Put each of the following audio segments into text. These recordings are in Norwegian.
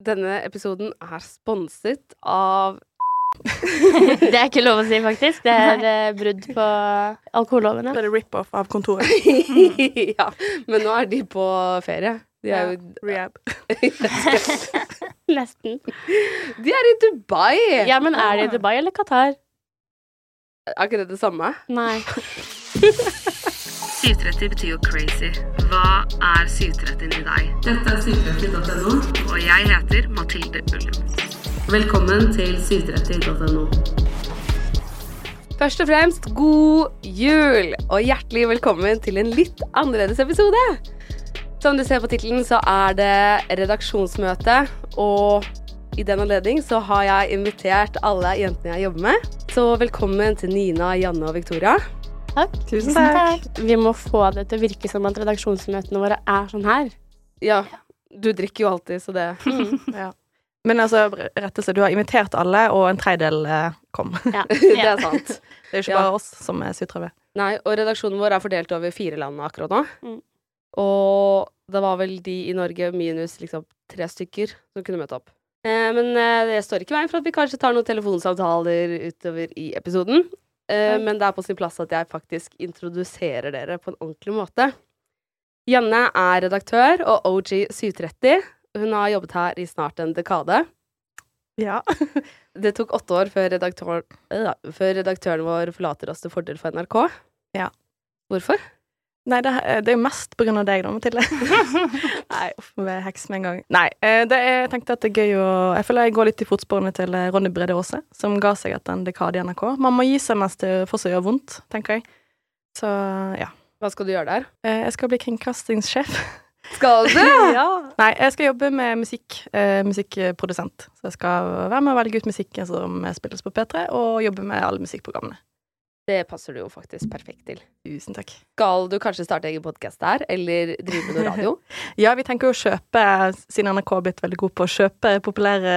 Denne episoden er sponset av Det er ikke lov å si, faktisk. Det er eh, brudd på alkoholloven. Bare er rip-off av kontoret. Ja, men nå er de på ferie. De er jo Rehab. Nesten. De er i Dubai! Ja, men er det i Dubai eller Qatar? Er ikke det det samme? Nei. 730 betyr jo crazy. Hva er 730 i deg? Dette er 730.no, og jeg heter Mathilde Ullum. Velkommen til 730.no. Først og fremst, god jul! Og hjertelig velkommen til en litt annerledes episode. Som du ser på tittelen, så er det redaksjonsmøte, og i den anledning så har jeg invitert alle jentene jeg jobber med. Så velkommen til Nina, Janne og Victoria. Takk. Tusen takk. Vi må få det til å virke som at redaksjonsmøtene våre er sånn her. Ja, du drikker jo alltid, så det Ja. Men altså, rettelse, du har invitert alle, og en tredjedel eh, kom. Ja. Det er sant. Det er jo ikke Ja. bare oss som er sutra ved. Nei, og redaksjonen vår er fordelt over fire land akkurat nå. Mm. Og det var vel de i Norge minus liksom tre stykker som kunne møte opp. Eh, men eh, det står ikke i veien for at vi kanskje tar noen telefonsamtaler utover i episoden. Eh, Oi. men det er på sin plass at jeg faktisk introduserer dere på en ordentlig måte. Janne er redaktør og OG 730. Hun har jobbet her i snart en dekade. Ja. Det tok åtte år før, redaktør, uh, før redaktøren vår forlater oss til fordel for NRK. Ja. Hvorfor? Nei, det, er- det er jo mest på grunn av deg, da, Mathilde. Nei, uff, vi heks med en gang. Nei, eh, det er, jeg tenkte at det er gøy å Jeg føler jeg går litt i fotsporene til eh, Ronny Brede Aase, som ga seg etter en dekade i NRK. Man må gi seg mens det fortsatt gjør vondt, tenker jeg. Så ja. Hva skal du gjøre der? Eh, Jeg skal bli kringkastingssjef. Skal du? ja. Nei, jeg skal jobbe med musikk. Eh, musikkprodusent. Så jeg skal være med og velge ut musikken som spilles på P3, og jobbe med alle musikkprogrammene. Det passer du jo faktisk perfekt til. Tusen takk. Skal du kanskje starte egen podkast der, eller drive med noe radio? Ja, vi tenker jo å kjøpe, siden NRK har blitt veldig god på å kjøpe populære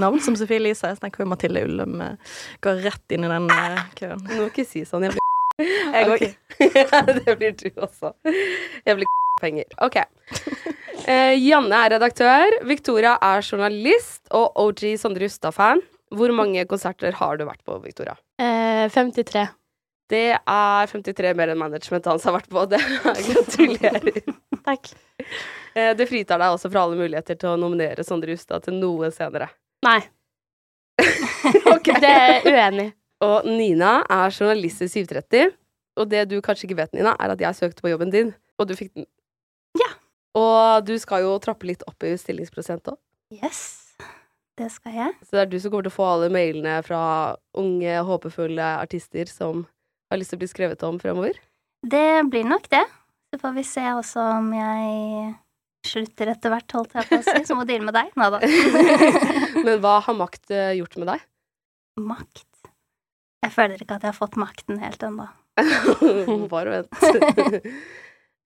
navn, som Sofie Elise, så tenker jo Mathilde Ullum eh, går rett inn i den eh, køen. Du må ikke si sånn. Jeg blir Jeg òg. det blir du også. Jeg blir penger. OK. Eh, Janne er redaktør, Victoria er journalist og OG Sondre Justad-fan. Hvor mange konserter har du vært på, Victoria? Eh, 53. Det er 53 mer enn managementet hans har vært på. Det Gratulerer. Takk. Eh, Det fritar deg også fra alle muligheter til å nominere Sondre Justad til noe senere. Nei. Det er uenig. Og Nina er journalist i 730. Og det du kanskje ikke vet, Nina, er at jeg søkte på jobben din, og du fikk den. Ja. Og du skal jo trappe litt opp i stillingsprosent òg. Yes, det skal jeg. Så det er du som kommer til å få alle mailene fra unge, håpefulle artister som har lyst til å bli skrevet om fremover. Det blir nok det. Så får vi se også om jeg slutter etter hvert, holdt jeg på å si. Så må deale med deg. Nå da. Men hva har makt eh, gjort med deg? Makt. Jeg føler ikke at jeg har fått makten helt ennå. Bare vent.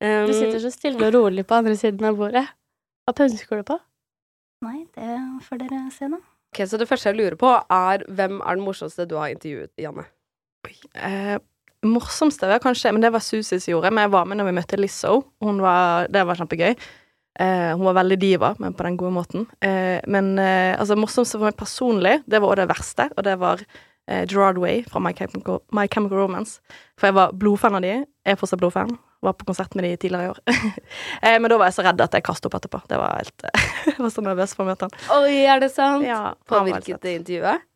Um, Du sitter så stille og rolig på andre siden av bordet. Hva pønsker du på? Nei, det får dere se, nå. Ok, Så det første jeg lurer på, er hvem er den morsomste du har intervjuet, Janne? Eh, morsomste var kanskje Men det var Susi som gjorde. Men jeg var med når vi møtte Lizzo. Var, det var kjempegøy. Eh, hun var veldig diva, men på den gode måten. Eh, men eh, altså, morsomste for meg personlig, det var også det verste, og det var eh, Gerard Way fra My Chemical, My Chemical Romance. For jeg var blodfan av de. Jeg er fortsatt blodfan. Var på konsert med de tidligere i år. eh, men da var jeg så redd at jeg kastet opp etterpå. Det var helt Jeg var så nervøs for å møte han. Oi, er det sant? Ja, På det intervjuet?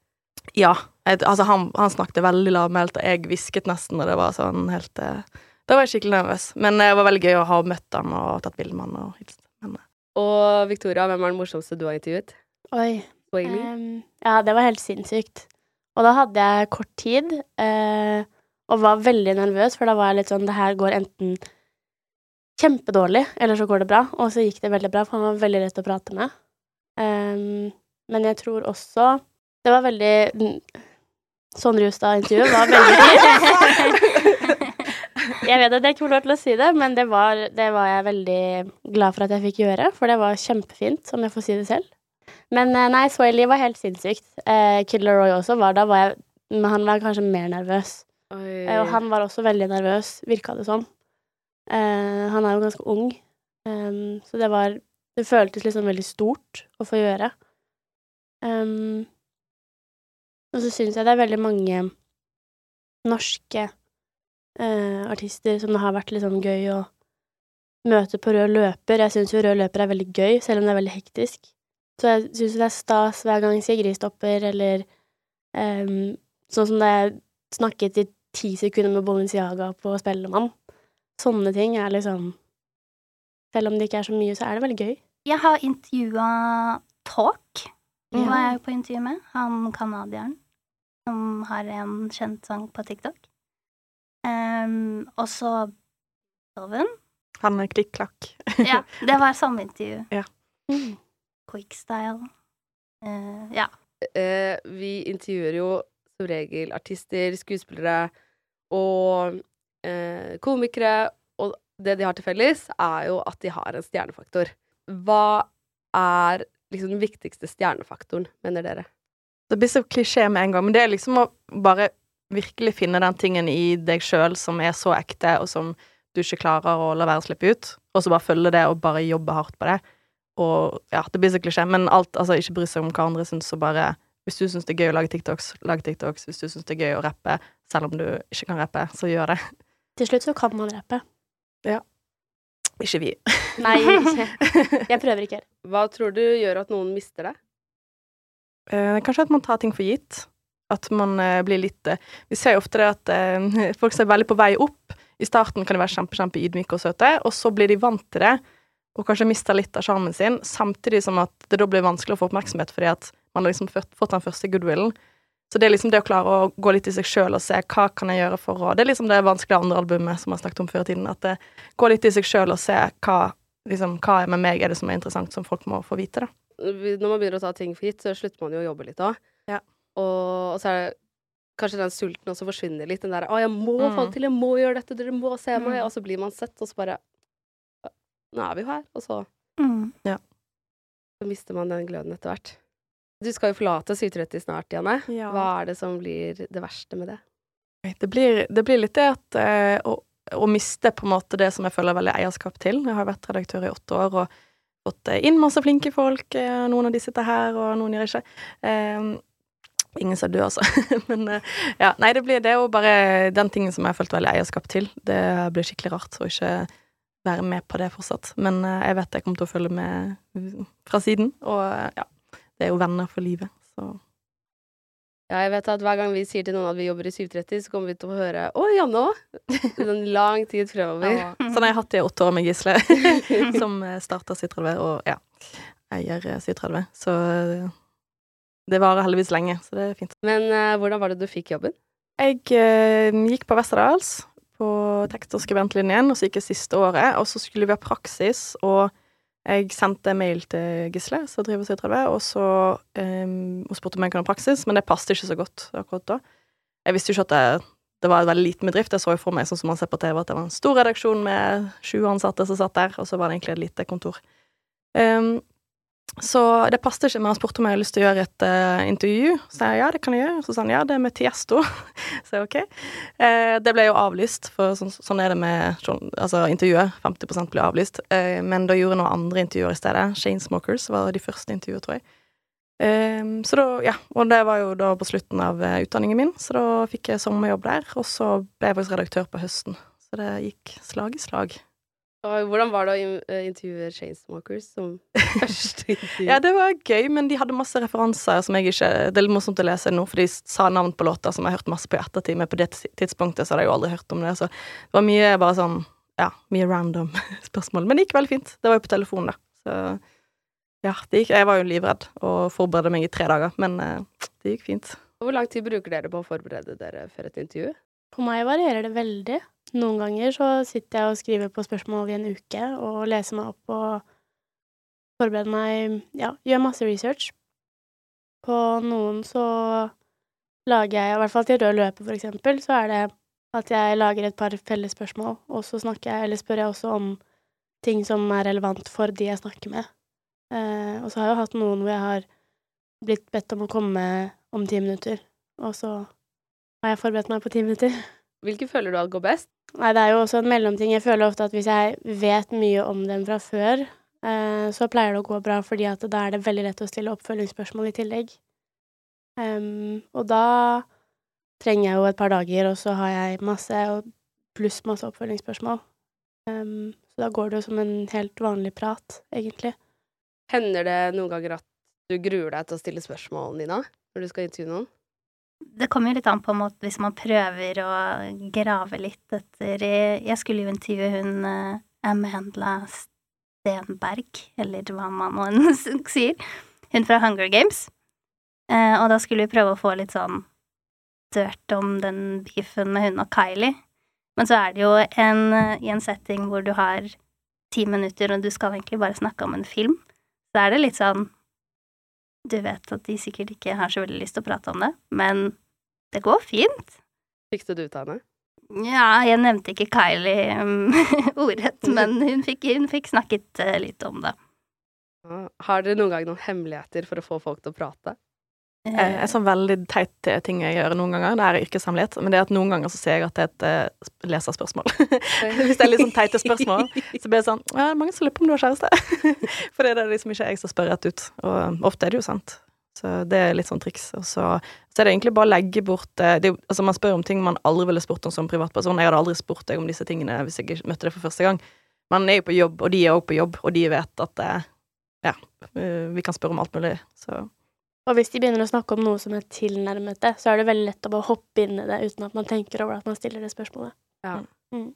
Ja. Jeg, altså, han, han snakket veldig lavmælt, og jeg hvisket nesten, og det var sånn helt eh, Da var jeg skikkelig nervøs. Men eh, det var veldig gøy å ha møtt han og tatt bilde med han og hilst. Men, eh, Og Victoria, hvem er den morsomste du har intervjuet? Oi. Ehm, ja, det var helt sinnssykt. Og da hadde jeg kort tid, eh, og var veldig nervøs, for da var jeg litt sånn Det her går enten kjempedårlig, eller så går det bra. Og så gikk det veldig bra, for han var veldig lett å prate med. Um, men jeg tror også Det var veldig Sånn Rustad-intervjuet var veldig Jeg vet at jeg ikke får lov til å si det, men det var, det var jeg veldig glad for at jeg fikk gjøre, for det var kjempefint, om jeg får si det selv. Men eh, nei, Swaley var helt sinnssykt. Eh, Killer Roy også var da, var jeg, men han var kanskje mer nervøs. Eh, og han var også veldig nervøs, virka det som. Eh, han er jo ganske ung, Ehm, så det var Det føltes liksom veldig stort å få gjøre. Ehm, og så syns jeg det er veldig mange norske eh, artister som det har vært litt sånn gøy å møte på rød løper. Jeg syns jo rød løper er veldig gøy, selv om det er veldig hektisk. Så jeg syns det er stas hver gang Sigrid stopper, eller eh, sånn som da jeg snakket i ti sekunder med Balenciaga på Spellemann. Sånne ting er liksom Selv om det ikke er så mye, så er det veldig gøy. Jeg har intervjua Talk. Det er var jeg på intervju med. Han canadieren som har en kjent sang på TikTok. Um, og så Beethoven. han er klikk-klakk. Ja, det var samme intervju. Ja. Mm. Quickstyle. Uh, ja. Uh, vi intervjuer jo som regel artister, skuespillere og uh, komikere, og det de har til felles, er jo at de har en stjernefaktor. Hva er liksom den viktigste stjernefaktoren, mener dere? Det blir så klisjé med en gang, men det er liksom å bare virkelig finne den tingen i deg sjøl som er så ekte, og som du ikke klarer å la være å slippe ut, og så bare følge det og bare jobbe hardt på det. Og ja, det blir så klisjé, men alt, altså ikke bry seg om hva andre syns, og bare Hvis du syns det er gøy å lage TikToks, lag TikToks. Hvis du syns det er gøy å rappe, selv om du ikke kan rappe, så gjør det. Til slutt så kan man rappe. Ja. Ikke vi. Nei, ikke. Jeg prøver ikke. Hva tror du gjør at noen mister det? Eh, kanskje at man tar ting for gitt. At man eh, blir litt eh, Vi ser jo ofte det at folk ser er veldig på vei opp I starten kan de være kjempe, kjempe ydmyke og søte, og så blir de vant til det, og kanskje mister litt av sjarmen sin, samtidig som at det da blir vanskelig å få oppmerksomhet fordi at man har liksom fått, den første goodwillen. Så det er liksom det å klare å gå litt i seg sjøl og se hva kan jeg gjøre for å Det er liksom det vanskelige andre albumet som jeg snakket om før i tiden, at det går litt i seg sjøl og se hva liksom, hva med meg er det som er interessant, som folk må få vite, da. Når man begynner å ta ting for gitt, så slutter man jo å jobbe litt òg. Ja. Og, og så er det kanskje den sulten også forsvinner litt. Den der 'Å, jeg må Mm. få det til, jeg må gjøre dette, dere må se meg'. Mm. Og så blir man sett, og så bare Nå er vi jo her. Og så, Mm. så mister man den gløden etter hvert. Du skal jo forlate 730 snart, Janne. Ja. Hva er det som blir det verste med det? Det blir, det blir litt det at eh, å, å miste på en måte det som jeg føler veldig eierskap til. Jeg har vært redaktør i åtte år og fått eh, inn masse flinke folk. eh, Noen av de sitter her, og noen gjør ikke. Eh, ingen som er altså. Men eh, ja, nei, det blir det er jo bare den tingen som jeg har følt veldig eierskap til. Det blir skikkelig rart å ikke være med på det fortsatt. Men eh, jeg vet jeg kommer til å følge med fra siden, og ja. Det er jo venner for livet, så Ja, jeg vet at hver gang vi sier til noen at vi jobber i 730, så kommer vi til å høre 'Å, Janne òg!' En lang tid fremover. Sånn har jeg hatt det i åtte år med Gisle, som starta 730, og ja, eier eh, 730. Så eh, det varer heldigvis lenge, så det er fint. Men uh, hvordan var det du fikk jobben? Jeg uh, gikk på Westerdals, på tekst- og skribentlinjen, og så gikk jeg siste året, og så skulle vi ha praksis, og jeg sendte mail til Gisle, som driver 730, og så um, spurte om jeg kunne ha praksis, men det passet ikke så godt akkurat da. Jeg visste jo ikke at det, det var en veldig liten bedrift. Jeg så jo for meg sånn som man ser på TV, at det var en stor redaksjon med sju ansatte som satt der, og så var det egentlig et lite kontor. Um, så det passet ikke, men han spurte om jeg hadde lyst til å gjøre et uh, intervju. Så sa jeg ja, det kan jeg gjøre. Så sa han ja, det er med Tiesto. så jeg ok. Uh, det ble jo avlyst, for sånn, sånn er det med altså, intervjuet. 50 blir avlyst. Uh, men da gjorde jeg noen andre intervjuer i stedet. Chainsmokers var de første intervjuene, tror jeg. Um, så da, ja, og det var jo da på slutten av utdanningen min, så da fikk jeg sommerjobb der. Og så ble jeg faktisk redaktør på høsten. Så det gikk slag i slag. Og hvordan var det å intervjue Chainsmokers som første intervju? ja, det var gøy, men de hadde masse referanser som jeg ikke Det er litt morsomt å lese nå, for de sa navn på låter som jeg har hørt masse på i ettertid, men på det tidspunktet så hadde jeg jo aldri hørt om det. Så det var mye bare sånn Ja, mye random spørsmål. Men det gikk veldig fint. Det var jo på telefonen, da. Så ja, det gikk Jeg var jo livredd og forberedte meg i tre dager, men uh, det gikk fint. Hvor lang tid bruker dere på å forberede dere før et intervju? På meg varierer det veldig. Noen ganger så sitter jeg og skriver på spørsmål i en uke og leser meg opp og forbereder meg Ja, gjør masse research. På noen så lager jeg, i hvert fall til rød løper, for eksempel, så er det at jeg lager et par felles spørsmål, og så snakker jeg, eller spør jeg også om ting som er relevant for de jeg snakker med. Eh, og så har jeg jo hatt noen hvor jeg har blitt bedt om å komme om ti minutter, og så har jeg forberedt meg på ti minutter. Hvilke føler du at går best? Nei, det er jo også en mellomting. Jeg føler ofte at hvis jeg vet mye om dem fra før, eh, så pleier det å gå bra, fordi at da er det veldig lett å stille oppfølgingsspørsmål i tillegg. Um, og da trenger jeg jo et par dager, og så har jeg masse, pluss masse oppfølgingsspørsmål. Um, så da går det jo som en helt vanlig prat, egentlig. Hender det noen ganger at du gruer deg til å stille spørsmålene dine når du skal intervjue noen? Det kommer jo litt an på en måte hvis man prøver å grave litt etter Jeg skulle jo intervjue hun uh, Amanda Stenberg, eller hva man nå sier. Hun fra Hunger Games. Uh, og da skulle vi prøve å få litt sånn dirt om den beefen med hun og Kylie. Men så er det jo en, i en setting hvor du har ti minutter, og du skal egentlig bare snakke om en film. Så er det litt sånn du vet at de sikkert ikke har så veldig lyst til å prate om det, men det går fint. Fikk du det ut av henne? Ja, jeg nevnte ikke Kylie um, ordrett, men hun fikk, hun fikk snakket uh, litt om det. Har dere noen gang noen hemmeligheter for å få folk til å prate? Eh, en sånn veldig teit ting jeg gjør noen ganger, det er yrkeshemmelighet, men det er at noen ganger så ser jeg at det er et leserspørsmål. Hvis det er litt sånn teite spørsmål, så blir det sånn Ja, mange som lurer på om du har kjæreste. For det er liksom ikke jeg som spør rett ut. Og ofte er det jo sant. Så det er litt sånn triks. Og så, så er det egentlig bare å legge bort det, Altså, man spør om ting man aldri ville spurt om som privatperson. Jeg hadde aldri spurt deg om disse tingene hvis jeg ikke møtte deg for første gang. Man er jo på jobb, og de er òg på jobb, og de vet at ja, vi kan spørre om alt mulig. Så og hvis de begynner å snakke om noe som er tilnærmet det, så er det veldig lett å bare hoppe inn i det uten at man tenker over at man stiller det spørsmålet. Ja. Mm.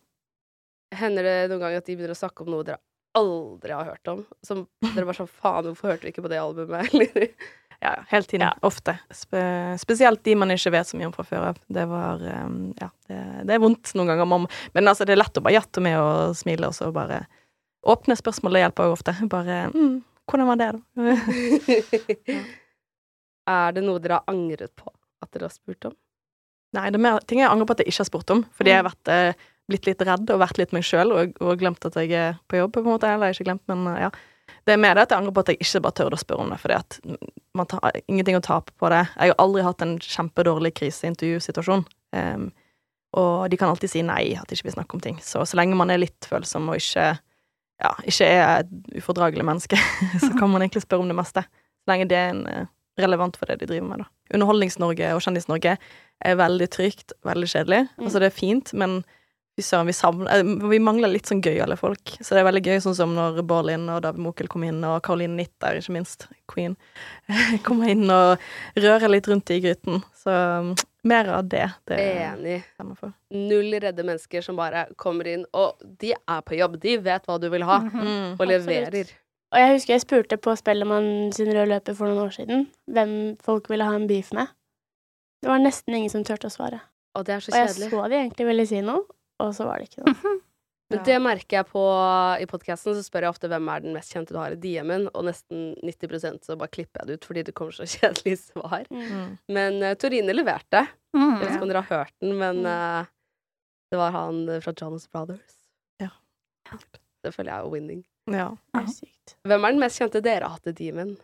Hender det noen gang at de begynner å snakke om noe dere aldri har hørt om? Som dere bare sånn Faen, hvorfor hørte vi ikke på det albumet? Eller? ja, hele tiden. Ja. Ofte. Spe spesielt de man ikke vet så mye om fra før av. Det var um, Ja, det, det, er vondt noen ganger. Men altså, det er lett å bare jatte med og smile, og så bare Åpne spørsmål, det hjelper jo ofte. Bare mm, Hvordan var det, da? ja. Er det noe dere har angret på at dere har spurt om? Nei, det er mer ting jeg angrer på at jeg ikke har spurt om. Fordi jeg har vært, eh, blitt litt redd og vært litt meg sjøl og, og, glemt at jeg er på jobb, på en måte. Eller ikke glemt, men eh, ja. Det er mer det at jeg angrer på at jeg ikke bare tør å spørre om det, fordi at man tar ingenting å tape på det. Jeg har aldri hatt en kjempedårlig kriseintervjusituasjon. Um, og de kan alltid si nei, at de ikke vil snakke om ting. Så så lenge man er litt følsom og ikke, ja, ikke er et ufordragelig menneske, så kan man egentlig spørre om det meste. Så lenge det er en eh, relevant for det de driver med, da. Underholdnings-Norge og Kjendis-Norge er veldig trygt, veldig kjedelig. Mm. Altså, det er fint, men vi, søren, vi savner eh, Vi mangler litt sånn gøyale folk. Så det er veldig gøy, sånn som når Bårlin og David Mokel kom inn, og Caroline Nitter, ikke minst, queen, kommer inn og rører litt rundt i gryten. Så um, mer av det. det Enig. Null redde mennesker som bare kommer inn, og de er på jobb. De vet hva du vil ha, mm -hmm. og leverer. Absolutt. Og jeg husker jeg spurte på Spellemann sin røde løper for noen år siden hvem folk ville ha en beef med. Det var nesten ingen som turte å svare. Og det er så kjedelig. Og jeg så de egentlig ville si noe, og så var det ikke noe. Men det merker jeg på i podkasten, så spør jeg ofte hvem er den mest kjente du har i DM-en, og nesten 90% så bare klipper jeg det ut fordi det kommer så kjedelige svar. Mm. Men uh, Torine leverte. Mm. Jeg vet ikke om dere har hørt den, men Mm. eh, det var han fra Jonas Brothers. Ja. Det føler jeg er winning. Ja. Det er sykt. Hvem er den mest kjente dere har hatt i DM-en?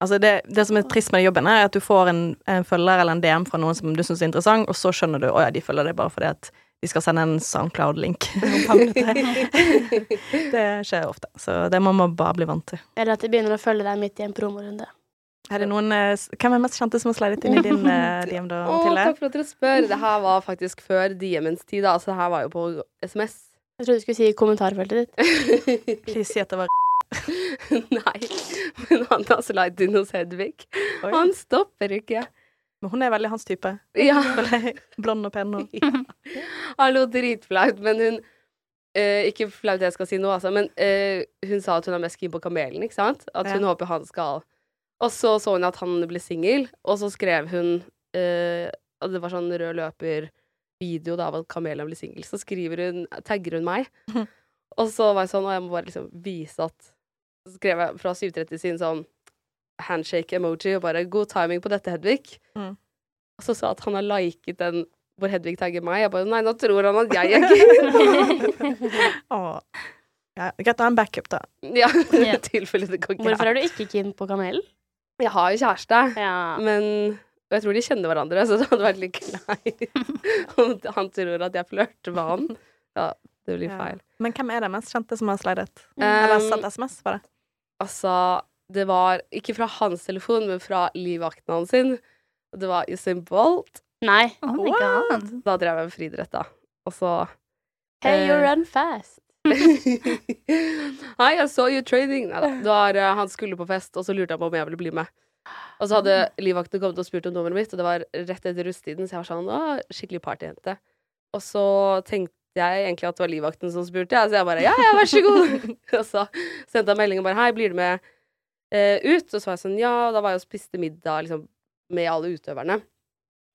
Altså det, det som er trist med jobben, er at du får en, en følger eller en DM fra noen som du syns er interessant, og så skjønner du at ja, de følger deg bare fordi at de skal sende en SoundCloud-link. Det skjer ofte, så det må man bare bli vant til. Eller at de begynner å følge deg midt i en promorunde. Er det noen, eh, hvem er mest kjente som har slidet inn i din eh, DM, da, Å, Oh, takk for at dere spør. Det her var faktisk før DM-ens tid, da. Så det her var jo på SMS. Jeg trodde du skulle si kommentarfeltet ditt. Please si at det var Nei, men han har slidet inn hos Hedvig. Oi. Han stopper ikke. Men hun er veldig hans type. Ja. Blond og pen. Og. ja. Hallo, dritflaut, men hun eh, Ikke flaut jeg skal si nå, altså, men eh, hun sa at hun er mest keen på kamelen, ikke sant? At hun Ja. håper han skal Og så så hun at han ble singel, og så skrev hun eh, at det var sånn rød løper-video da, av at kamelen ble singel. Så skriver hun Tagger hun meg. Og så var jeg sånn, og jeg må bare liksom vise at Så skrev jeg fra 730 sin sånn handshake-emoji og bare 'god timing på dette, Hedvig'. Mm. Og så sa at han har liket den hvor Hedvig tagger meg. Jeg bare Nei, nå tror han at jeg er keen. Åh. Ja, greit å ha en backup, da. ja, i tilfelle det går Hvorfor er du ikke keen på kamelen? Jeg har jo kjæreste, Ja. men og jeg tror de kjenner hverandre, så det hadde vært litt kleint om han tror at jeg flørter med han. Ja, det blir Ja. feil. Men hvem er det mest kjente som har slidet? Eller Um, sendt SMS, bare? det? Altså, det var ikke fra hans telefon, men fra livvakten hans sin. Og det var Usain Bolt. Nei. Oh my god. Da drev jeg med friidrett, da. Og så Hey, you Eh. run fast. Hei, jeg så you training. Nei da. Det var, eh, han skulle på fest, og så lurte han på om jeg ville bli med. Og så hadde livvakten kommet og spurt om nummeret mitt, og det var rett etter rusttiden, så jeg var sånn Å, skikkelig partyjente. Og så tenkte jeg egentlig at det var livvakten som spurte, ja, så jeg bare ja, ja, vær så god. og så sendte han melding og bare hei, blir du med eh, ut? Og så var jeg sånn ja, og da var jeg og spiste middag liksom med alle utøverne.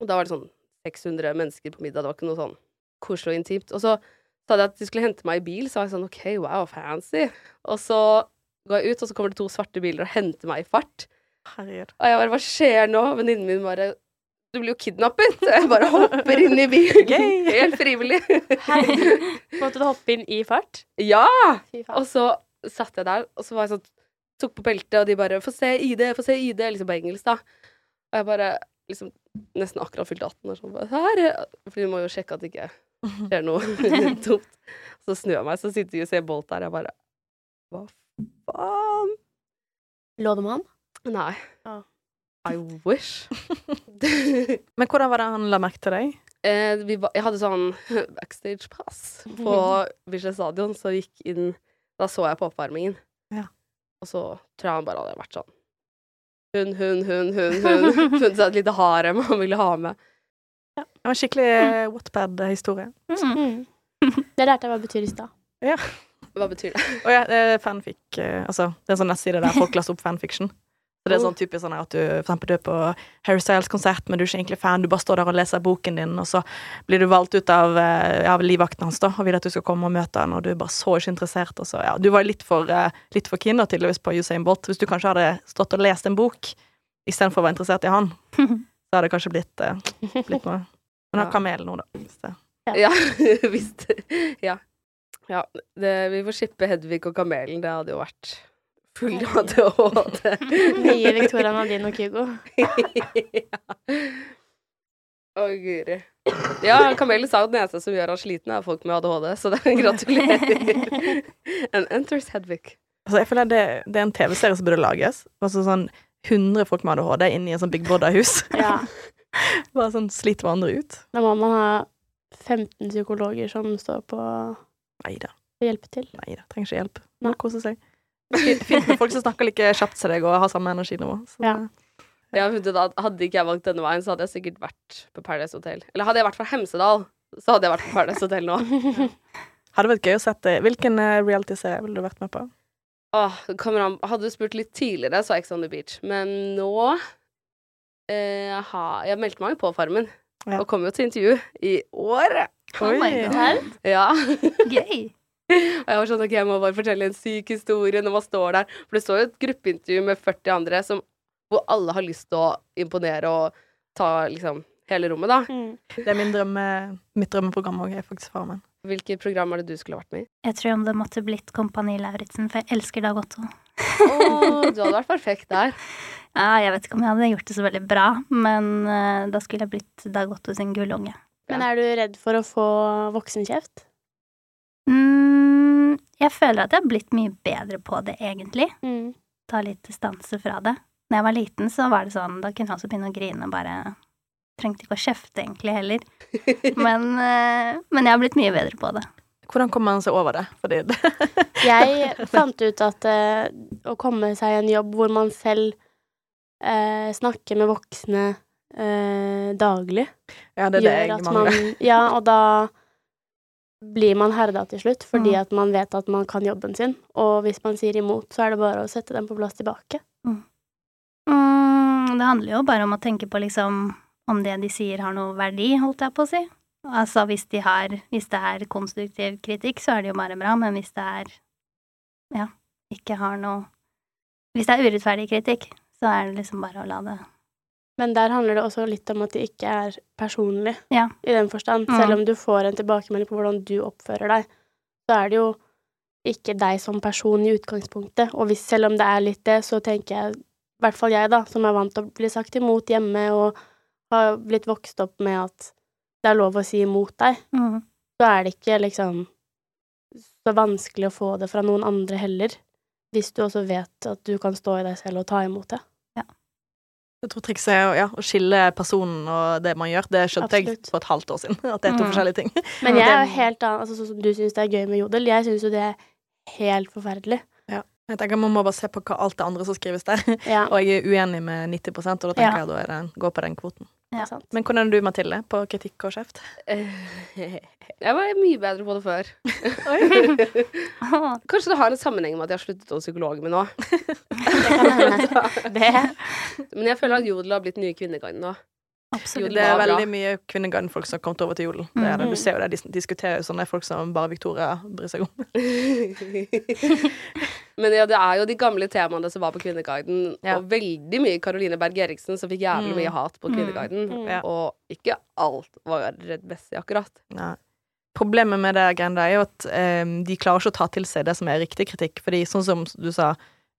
Og da var det sånn 600 mennesker på middag, det var ikke noe sånn koselig og intimt. Og så sa de at de skulle hente meg i bil, så var jeg sånn OK, wow, fancy. Og så går jeg ut, og så kommer det to svarte biler og henter meg i fart. Herregud. Og jeg bare Hva skjer nå? Venninnen min bare Du blir jo kidnappet! Så jeg bare hopper inn i bilen. Gøy. Helt frivillig. Måtte du hoppe inn i fart? ja! Og så satt jeg der, og så var jeg sånn Tok på beltet, og de bare 'Få se ID, få se ID', liksom på engelsk, da. Og jeg bare liksom nesten akkurat fylt 18 år, sånn bare, Her er For de må jo sjekke at det ikke skjer noe dumt. Så snur jeg meg, så sitter Usain Bolt der, og jeg bare Hva faen? Lå det med han? Nei. Ah. I wish. Men hvordan var det han la merke til deg? eh, vi var, jeg hadde sånn backstage-pass på Bislett stadion, så gikk inn Da så jeg på oppvarmingen. Ja. Og så tror jeg han bare hadde vært sånn Hun, hun, hun, hun, hun. Funnet seg et lite harem han ville ha med. Det var en skikkelig mm. Wattpad-historie. Mm. Mm. Det lærte jeg hva betyr i stad. Hva betyr det? Og ja, det er fanfic eh, Altså, det er en sånn nettside der folk laster opp fanfiction. Så det er sånn typisk sånn at du for eksempel du er på Harry Styles-konsert, men du er ikke egentlig fan, du bare står der og leser boken din, og så blir du valgt ut av, eh, av livvakten hans da, og vil at du skal komme og møte han, og du er bare så ikke interessert, og så, ja, du var litt for, eh, litt for keen da, tydeligvis på Usain Bolt. Hvis du kanskje hadde stått og lest en bok, i stedet for å være interessert i han, så hadde det kanskje blitt, eh, blitt noe. Men har kamel nå, da. Hvis det. Ja, visst. Ja. ja det, vi får skippe Hedvig og Kamelen. Det hadde jo vært full ADHD. Nye Victoria Nadine og Kygo. ja. Å, guri. Ja, Kamelen sa at det eneste som gjør han sliten, er folk med ADHD, så det gratulerer. And enters Hedvig. Altså, jeg føler det, det er en TV-serie som burde lages. Altså sånn 100 folk med ADHD inne i en sånn Big Brother-hus. Ja. Bare sånn sliter hverandre ut. Da må man ha 15 psykologer som står på Neida. og hjelper til. Nei da. Trenger ikke hjelp. Må kose seg. Fint fint med folk som snakker like kjapt som deg og har samme energinivå. Så, Ja. Hadde ikke jeg valgt denne veien, så hadde jeg sikkert vært på Paradise Hotel. Eller hadde jeg vært fra Hemsedal, så hadde jeg vært på Paradise Hotel nå. Hadde vært gøy å sette Hvilken eh, reality-serie ville du vært med på? Åh, kameran. Hadde du spurt litt tidligere, så Ex on the Beach. Men nå eh, ha, Jeg meldte meg jo på Farmen, Ja. og kom jo til intervju i år. Oh my god. Ja. Gøy. Og jeg var sånn, ok, jeg må bare fortelle en syk historie når man står der. For det står jo et gruppeintervju med 40 andre som, hvor alle har lyst til å imponere og ta liksom hele rommet, da. Mm. Det er min drømme, mitt drømmeprogram òg, er faktisk Farmen. Hvilket program er det du skulle vært med i? Jeg tror om det måtte blitt Kompani Lauritzen, for jeg elsker Dag Otto. Å, du hadde vært perfekt der. Ja, jeg vet ikke om jeg hadde gjort det så veldig bra, men uh, da skulle jeg blitt Dag Otto sin gullunge. Men er du redd for å få voksenkjeft? Jeg føler at jeg har blitt mye bedre på det, egentlig. Mm. Ta litt distanse fra det. Når jeg var liten, så var det sånn, da kunne jeg også begynne å grine og bare Trengte ikke å kjefte, egentlig, heller. Men, eh, men jeg har blitt mye bedre på det. Hvordan kommer man seg over det? Fordi det Jeg fant ut at uh, å komme seg i en jobb hvor man selv uh, snakker med voksne uh, daglig, Ja, det er det gjør jeg at mangler. man Ja, og da blir man herda til slutt, fordi Mm. at man vet at man kan jobben sin. Og hvis man sier imot, så er det bare å sette den på plass tilbake. Mm, det handler jo bare om å tenke på liksom om det de sier har noe verdi, holdt jeg på å si. Altså hvis de har Hvis det er konstruktiv kritikk, så er det jo bare bra, men hvis det er ja, ikke har noe Hvis det er urettferdig kritikk, så er det liksom bare å la det Men der handler det også litt om at det ikke er personlig, Ja. i den forstand. Mm. Selv om du får en tilbakemelding på hvordan du oppfører deg, så er det jo ikke deg som person i utgangspunktet. Og hvis, selv om det er litt det, så tenker jeg, i hvert fall jeg, da, som er vant til å bli sagt imot hjemme, og har blitt vokst opp med at det er lov å si imot deg, mm. så er det ikke liksom så vanskelig å få det fra noen andre heller. Hvis du også vet at du kan stå i deg selv og ta imot det. Jeg tror trikset er ja, å skille personen og det man gjør. Det skjønte Absolutt. jeg for et halvt år siden. At det er to Mm. forskjellige ting. Men jeg er jo helt annen, altså sånn som du syns det er gøy med jodel, jeg syns jo det er helt forferdelig. Jeg tenker Man må bare se på hva alt det andre som skrives der. Ja, Og jeg er uenig med 90 og da tenker Ja. jeg da er det gå på den kvoten. Er. Men hvordan er du, Mathilde, på kritikk og kjeft? Jeg var mye bedre på det før. Kanskje det har en sammenheng med at jeg har sluttet hos psykolog med nå. Men jeg føler at Jodel har blitt nye Kvinneguiden nå. Absolutt. Det er veldig mye Kvinneguiden-folk som har kommet over til Jodel. Det det. Mhm. Du ser jo det, de diskuterer jo sånne folk som bare Victoria bryr seg om. Men ja, det er jo de gamle temaene som var på Kvinneguiden, Ja. og veldig mye Caroline Berg Eriksen som fikk jævlig Mm. mye hat på Mm. Kvinneguiden. Mm. Ja. Og ikke alt var Redd Bessie, akkurat. Nei. Problemet med det greiene der er jo at eh, de klarer ikke å ta til seg det som er riktig kritikk. Fordi sånn som du sa,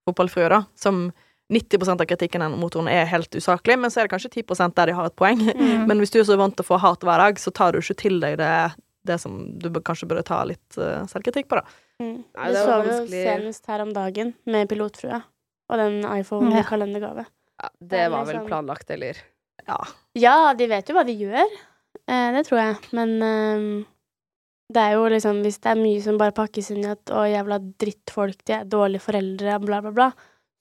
fotballfrue, da, som 90% av kritikken mot henne er helt usaklig, men så er det kanskje 10% der de har et poeng. Mm. Men hvis du er så vant til å få hat hver dag, så tar du ikke til deg det, det som du kanskje burde ta litt uh, selvkritikk på, da. Mm. Nei, Du det så var jo senest her om dagen med pilotfrua og den iPhone i Ja. kalendergave. Ja, Det det var vel liksom- planlagt, eller? Ja. Ja, de vet jo hva de gjør, eh, det tror jeg, men eh, det er jo liksom Hvis det er mye som bare pakkes inn i at 'å, jævla drittfolk, de er dårlige foreldre', bla, bla, bla,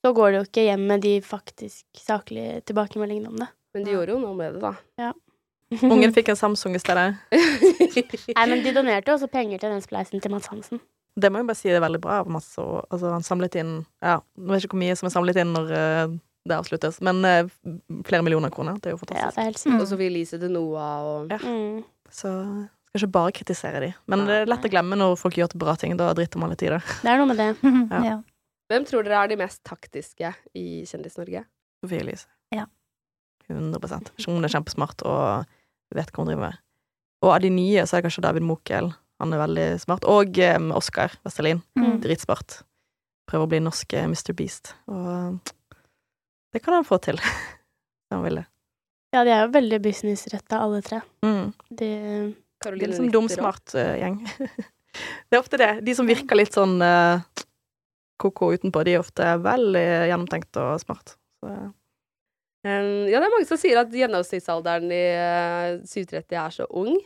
så går det jo ikke hjem med de faktisk saklige tilbakemeldingene om det. Men de gjorde jo noe med det, da. Ungen fikk en Samsung i stedet. Nei, men de donerte jo også penger til den spleisen til Mads Hansen. Det må jeg bare si det er veldig bra av Mads. Altså, han samlet inn Ja, nå vet jeg ikke hvor mye som er samlet inn når uh, det avsluttes, men uh, flere millioner kroner. Det er jo Ja, fantastisk. det er helt. Mm. Og Sophie Elise til Noah og Ja. Mm. Så skal ikke bare kritisere de. Men det er lett å glemme når folk gjør til bra ting. Da driter man litt i det. Det er noe med det. Ja. ja. Hvem tror dere er de mest taktiske i Kjendis-Norge? Sofie Elise. Ja. 100 Hun er kjempesmart og vet hva hun driver med. Og av de nye så er det kanskje David Mokel. Han er veldig smart. Og um, Oskar Vestelin. Mm. Dritsmart. Prøver å bli norsk eh, Mr. Beast. Og eh, det kan han få til. Hvis han vil det. Ja, de er jo veldig businessretta, alle tre. Mm. De Det er liksom dumsmart uh, gjeng. det er ofte det. De som virker litt sånn uh, ko-ko utenpå, de er ofte veldig gjennomtenkt og smart. Så, Um, ja, det er mange som sier at gjennomsnittsalderen i uh, 730 er så ung.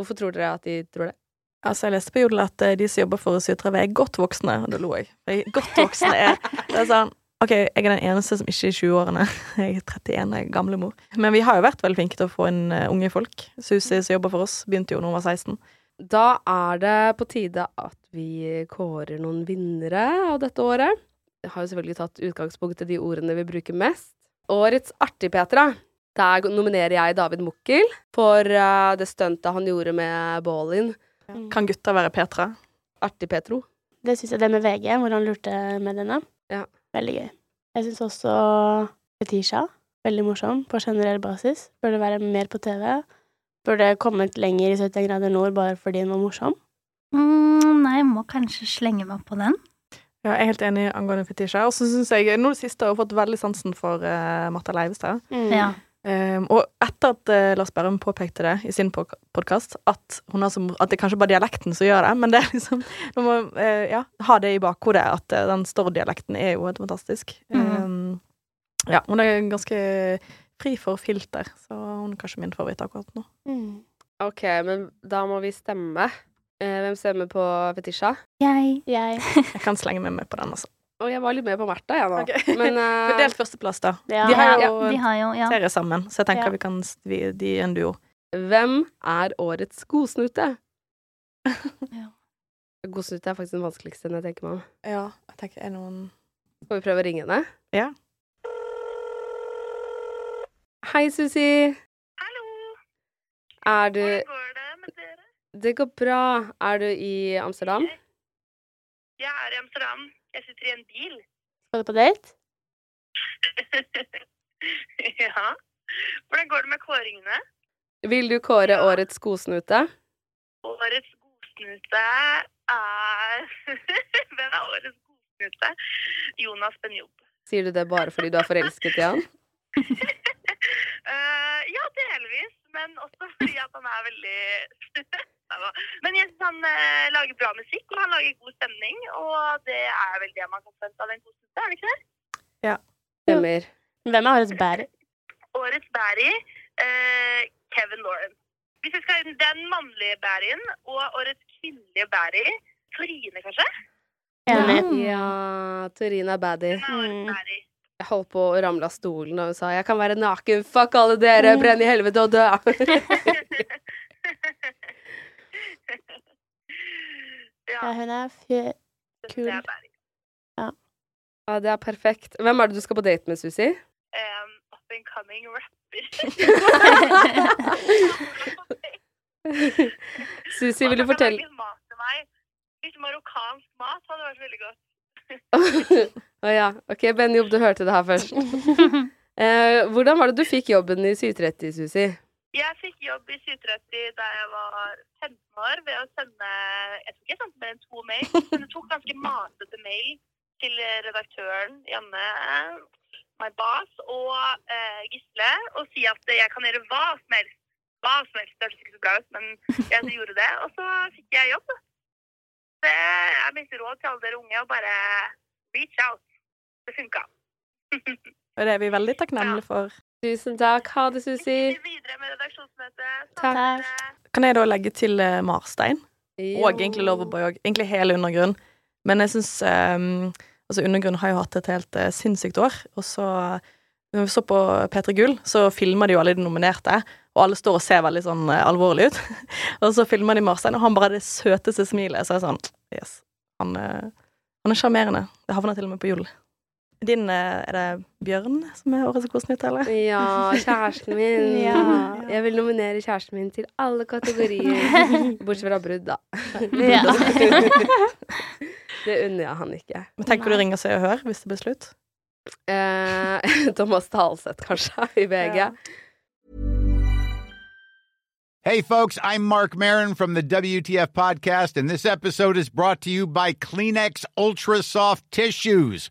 Hvorfor tror dere at de tror det? altså, jeg leste på Jodel at uh, de som jobber for Sytrave, er godt voksne, og da lo jeg. Godt voksne er Det er sånn OK, jeg er den eneste som ikke er i 20-årene. Jeg er 31, jeg er gamlemor. Men vi har jo vært veldig flinke til å få inn uh, unge folk. Susi som jobber for oss, begynte jo da hun var 16. Da er det på tide at vi kårer noen vinnere av dette året. Jeg har jo selvfølgelig tatt utgangspunkt i de ordene vi bruker mest. Årets artig, Petra. Der nominerer jeg David Mukkel for uh, det stuntet han gjorde med Ballin. Kan gutta være Petra? Artig, Petro. Det syns jeg det med VG, hvor han lurte mediene. Ja. Veldig gøy. Jeg syns også Fetisha. Veldig morsom på generell basis. Burde være mer på TV. Burde kommet lenger i 71 grader nord bare fordi den var morsom. Mm, nei, jeg må kanskje slenge meg på den. Ja, jeg er helt enig angående Fetisha. Og så syns jeg nå det siste har jeg fått veldig sansen for uh, Martha Leivestad. Mm. Ja. Um, og etter at uh, Lars Berrum påpekte det i sin podkast, at, som, at det kanskje bare er dialekten som gjør det, men det er liksom Du må uh, ja, ha det i bakhodet, at uh, den Stord-dialekten er jo helt fantastisk. Mm. Um, ja, hun er ganske fri for filter, så hun er kanskje min favoritt akkurat nå. Mm. OK, men da må vi stemme. Eh, hvem stemmer på Fetisha? Jeg Jeg. Jeg kan slenge meg med på den, altså. Og jeg var litt med på Märtha, jeg nå. Okay. Men uh... Fordelt førsteplass, da. Ja. De har ja, jo de har jo Ja. serie sammen, så jeg tenker Ja. vi kan vi, De er en duo. hvem er årets godsnute? Ja. Godsnute er faktisk den vanskeligste jeg tenker meg om. Ja, jeg tenker er noen Skal vi prøve å ringe henne? Ja. Hei, Susi. Hallo, Er du hvordan går det? Det går bra. Er du i Amsterdam? Jeg er i Amsterdam. Jeg sitter i en bil. Skal du på date? ja. Hvordan går det med kåringene? Vil du kåre årets godsnute? Årets godsnute er Hvem er årets godsnute? Jonas Benjob. Sier du det bare fordi du er forelsket i han? uh, ja, delvis, men også fordi at han er veldig Men jeg synes han eh, lager bra musikk, og han lager god stemning, og det er vel det man kan forvente av en godsnute, er det ikke det? Stemmer. Hvem er årets bærer? Årets bærer eh, Kevin Lauren. Hvis vi skal Den mannlige Bærien og årets kvinnelige bærer Torine, kanskje? Enig. Ja, Torine er baddy. Er Mm. Jeg holdt på å ramle av stolen da hun sa 'jeg kan være naken, fuck alle dere, brenn i helvete og dø'. Ja, ja, hun er fjø... det kul. er Barry. Ja, det er perfekt. Hvem er det du skal på date med, Susi? Um, up and coming rapper. Susi, vil du fortelle mat til meg. Litt marokkansk mat hadde vært veldig godt. Å ja. Ok, Benjob, du hørte det her først. Eh, hvordan var det du fikk jobben i 730, Susi? Jeg fikk jobb i 730 da jeg var 15 år ved å sende Jeg tror ikke jeg sendte mer enn to mail, men jeg tok ganske masete mail til redaktøren Janne, my boss, og eh, Gisle, og si at jeg kan gjøre hva som helst. Hva som helst. Det hørtes ikke så bra ut, men jeg gjorde det. Og så fikk jeg jobb. Det er mitt råd til alle dere unge, å bare reach out. Det funka. Og det er vi veldig takknemlige for. Tusen takk. Ha det, Susi. Videre med redaksjonsmøtet. Takk. Kan jeg da legge til Marstein? Marstein? Og egentlig Loverboy òg. Egentlig hele Undergrunn. Men jeg syns um, Altså, Undergrunn har jo hatt et helt uh, sinnssykt år. Og så Når vi så på P3 Gull, så filmer de jo alle de nominerte. Og alle står og ser veldig sånn uh, alvorlig ut. og så filmer de Marstein, og han bare har det søteste smilet. Så jeg er sånn Yes. Han, uh, han er sjarmerende. Det havner til og med på Jodel. Din uh, Er det Bjørn som er årets kosenytt, eller? Ja, kjæresten min. Ja. Jeg vil nominere kjæresten min til alle kategorier. Bortsett fra brudd, da. Ja. Det unner jeg han ikke. Men tenk hvor du ringer Se og Hør hvis det blir slutt. Eh, Thomas Talseth, kanskje, i VG. Ja. Hey, folks, I'm Mark Marin from the WTF Podcast, and this episode is brought to you by Kleenex Ultra Soft Tissues,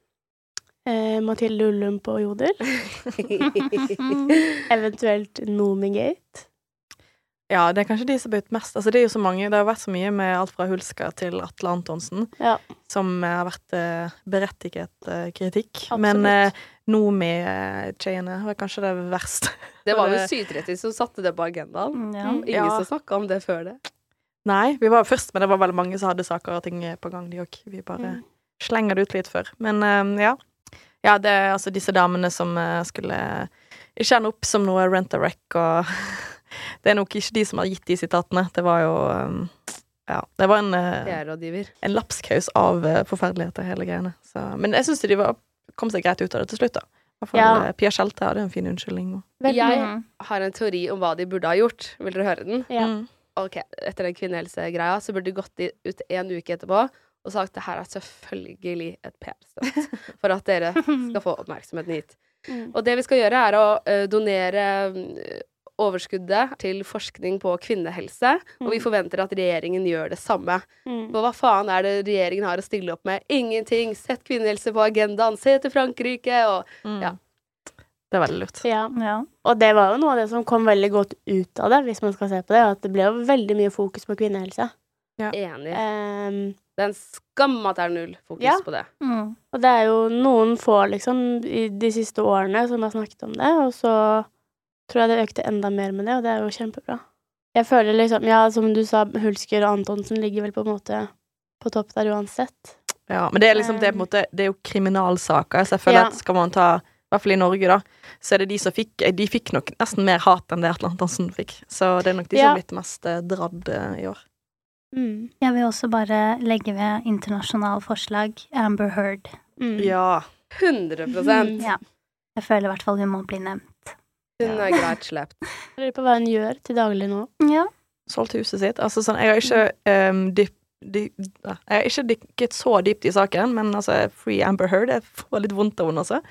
Eh, Mathilde Ullum på Jodel. Eventuelt Nomigate. Ja, det er kanskje de som har blitt mest Altså, det er jo så mange. Det har vært så mye med alt fra Hulska til Atle Antonsen Ja. som eh, har vært eh, berettiget eh, kritikk. Absolutt. Men eh, Nomi-chaiene var kanskje det verste. Det var jo vel eh, 730 som satte det på agendaen. Ja. Ingen Ja. som snakka om det før det. Nei, vi var først, men det var veldig mange som hadde saker og ting på gang, de òg. Vi bare Mm. slenger det ut litt før. Men eh, ja. Ja, det er altså disse damene som eh, skulle ikke ende opp som noe rent a wreck og Det er nok ikke de som har gitt de sitatene. Det var jo eh, Ja. Det var en, eh, en lapskaus av forferdeligheter, hele greiene. Så, men jeg syns de var, kom seg greit ut av det til slutt, da. Fall Ja. Pia Skjelte hadde en fin unnskyldning. Jeg har en teori om hva de burde ha gjort. Vil dere høre den? Ja. Mm. Ok, Etter den kvinnehelsegreia så burde de gått ut en uke etterpå og sagt det her er selvfølgelig et PR-stunt for at dere skal få oppmerksomheten hit. Mm. Og det vi skal gjøre, er å eh, donere mm, overskuddet til forskning på kvinnehelse, og vi Mm. forventer at regjeringen gjør det samme. Mm. For hva faen er det regjeringen har å stille opp med? Ingenting! Sett kvinnehelse på agendaen! Se til Frankrike! Og mm. Ja. Det er veldig lurt. Ja. Ja. Og det var jo noe av det som kom veldig godt ut av det, hvis man skal se på det, at det ble jo veldig mye fokus på kvinnehelse. Enig. Um, Det er en skam at det er null fokus Ja. på det. Mm. og det er jo noen få, liksom, i de siste årene som har snakket om det, og så tror jeg det økte enda mer med det, og det er jo kjempebra. Jeg føler liksom, ja, som du sa, Hulsker og Antonsen ligger vel på en måte på topp der uansett. Ja, men det er liksom det er på en måte Det er jo kriminalsaker, så jeg føler Ja. at skal man ta I hvert fall i Norge, da, så er det de som fikk De fikk nok nesten mer hat enn det Atle Antonsen fikk. Så det er nok de som Ja. har blitt mest eh, dradd eh, i år. Mm. Jeg vil også bare legge ved internasjonal forslag Amber Heard. Mm. Ja. 100% Ja. Jeg føler i hvert fall hun må bli nevnt. Hun er greit slept. Jeg lurer på hva hun gjør til daglig nå. Ja. Solgt huset sitt. Altså sånn Jeg har ikke um, dyp, Jeg har ikke dykket så dypt i saken, men altså Free Amber Heard Jeg får litt vondt av henne også.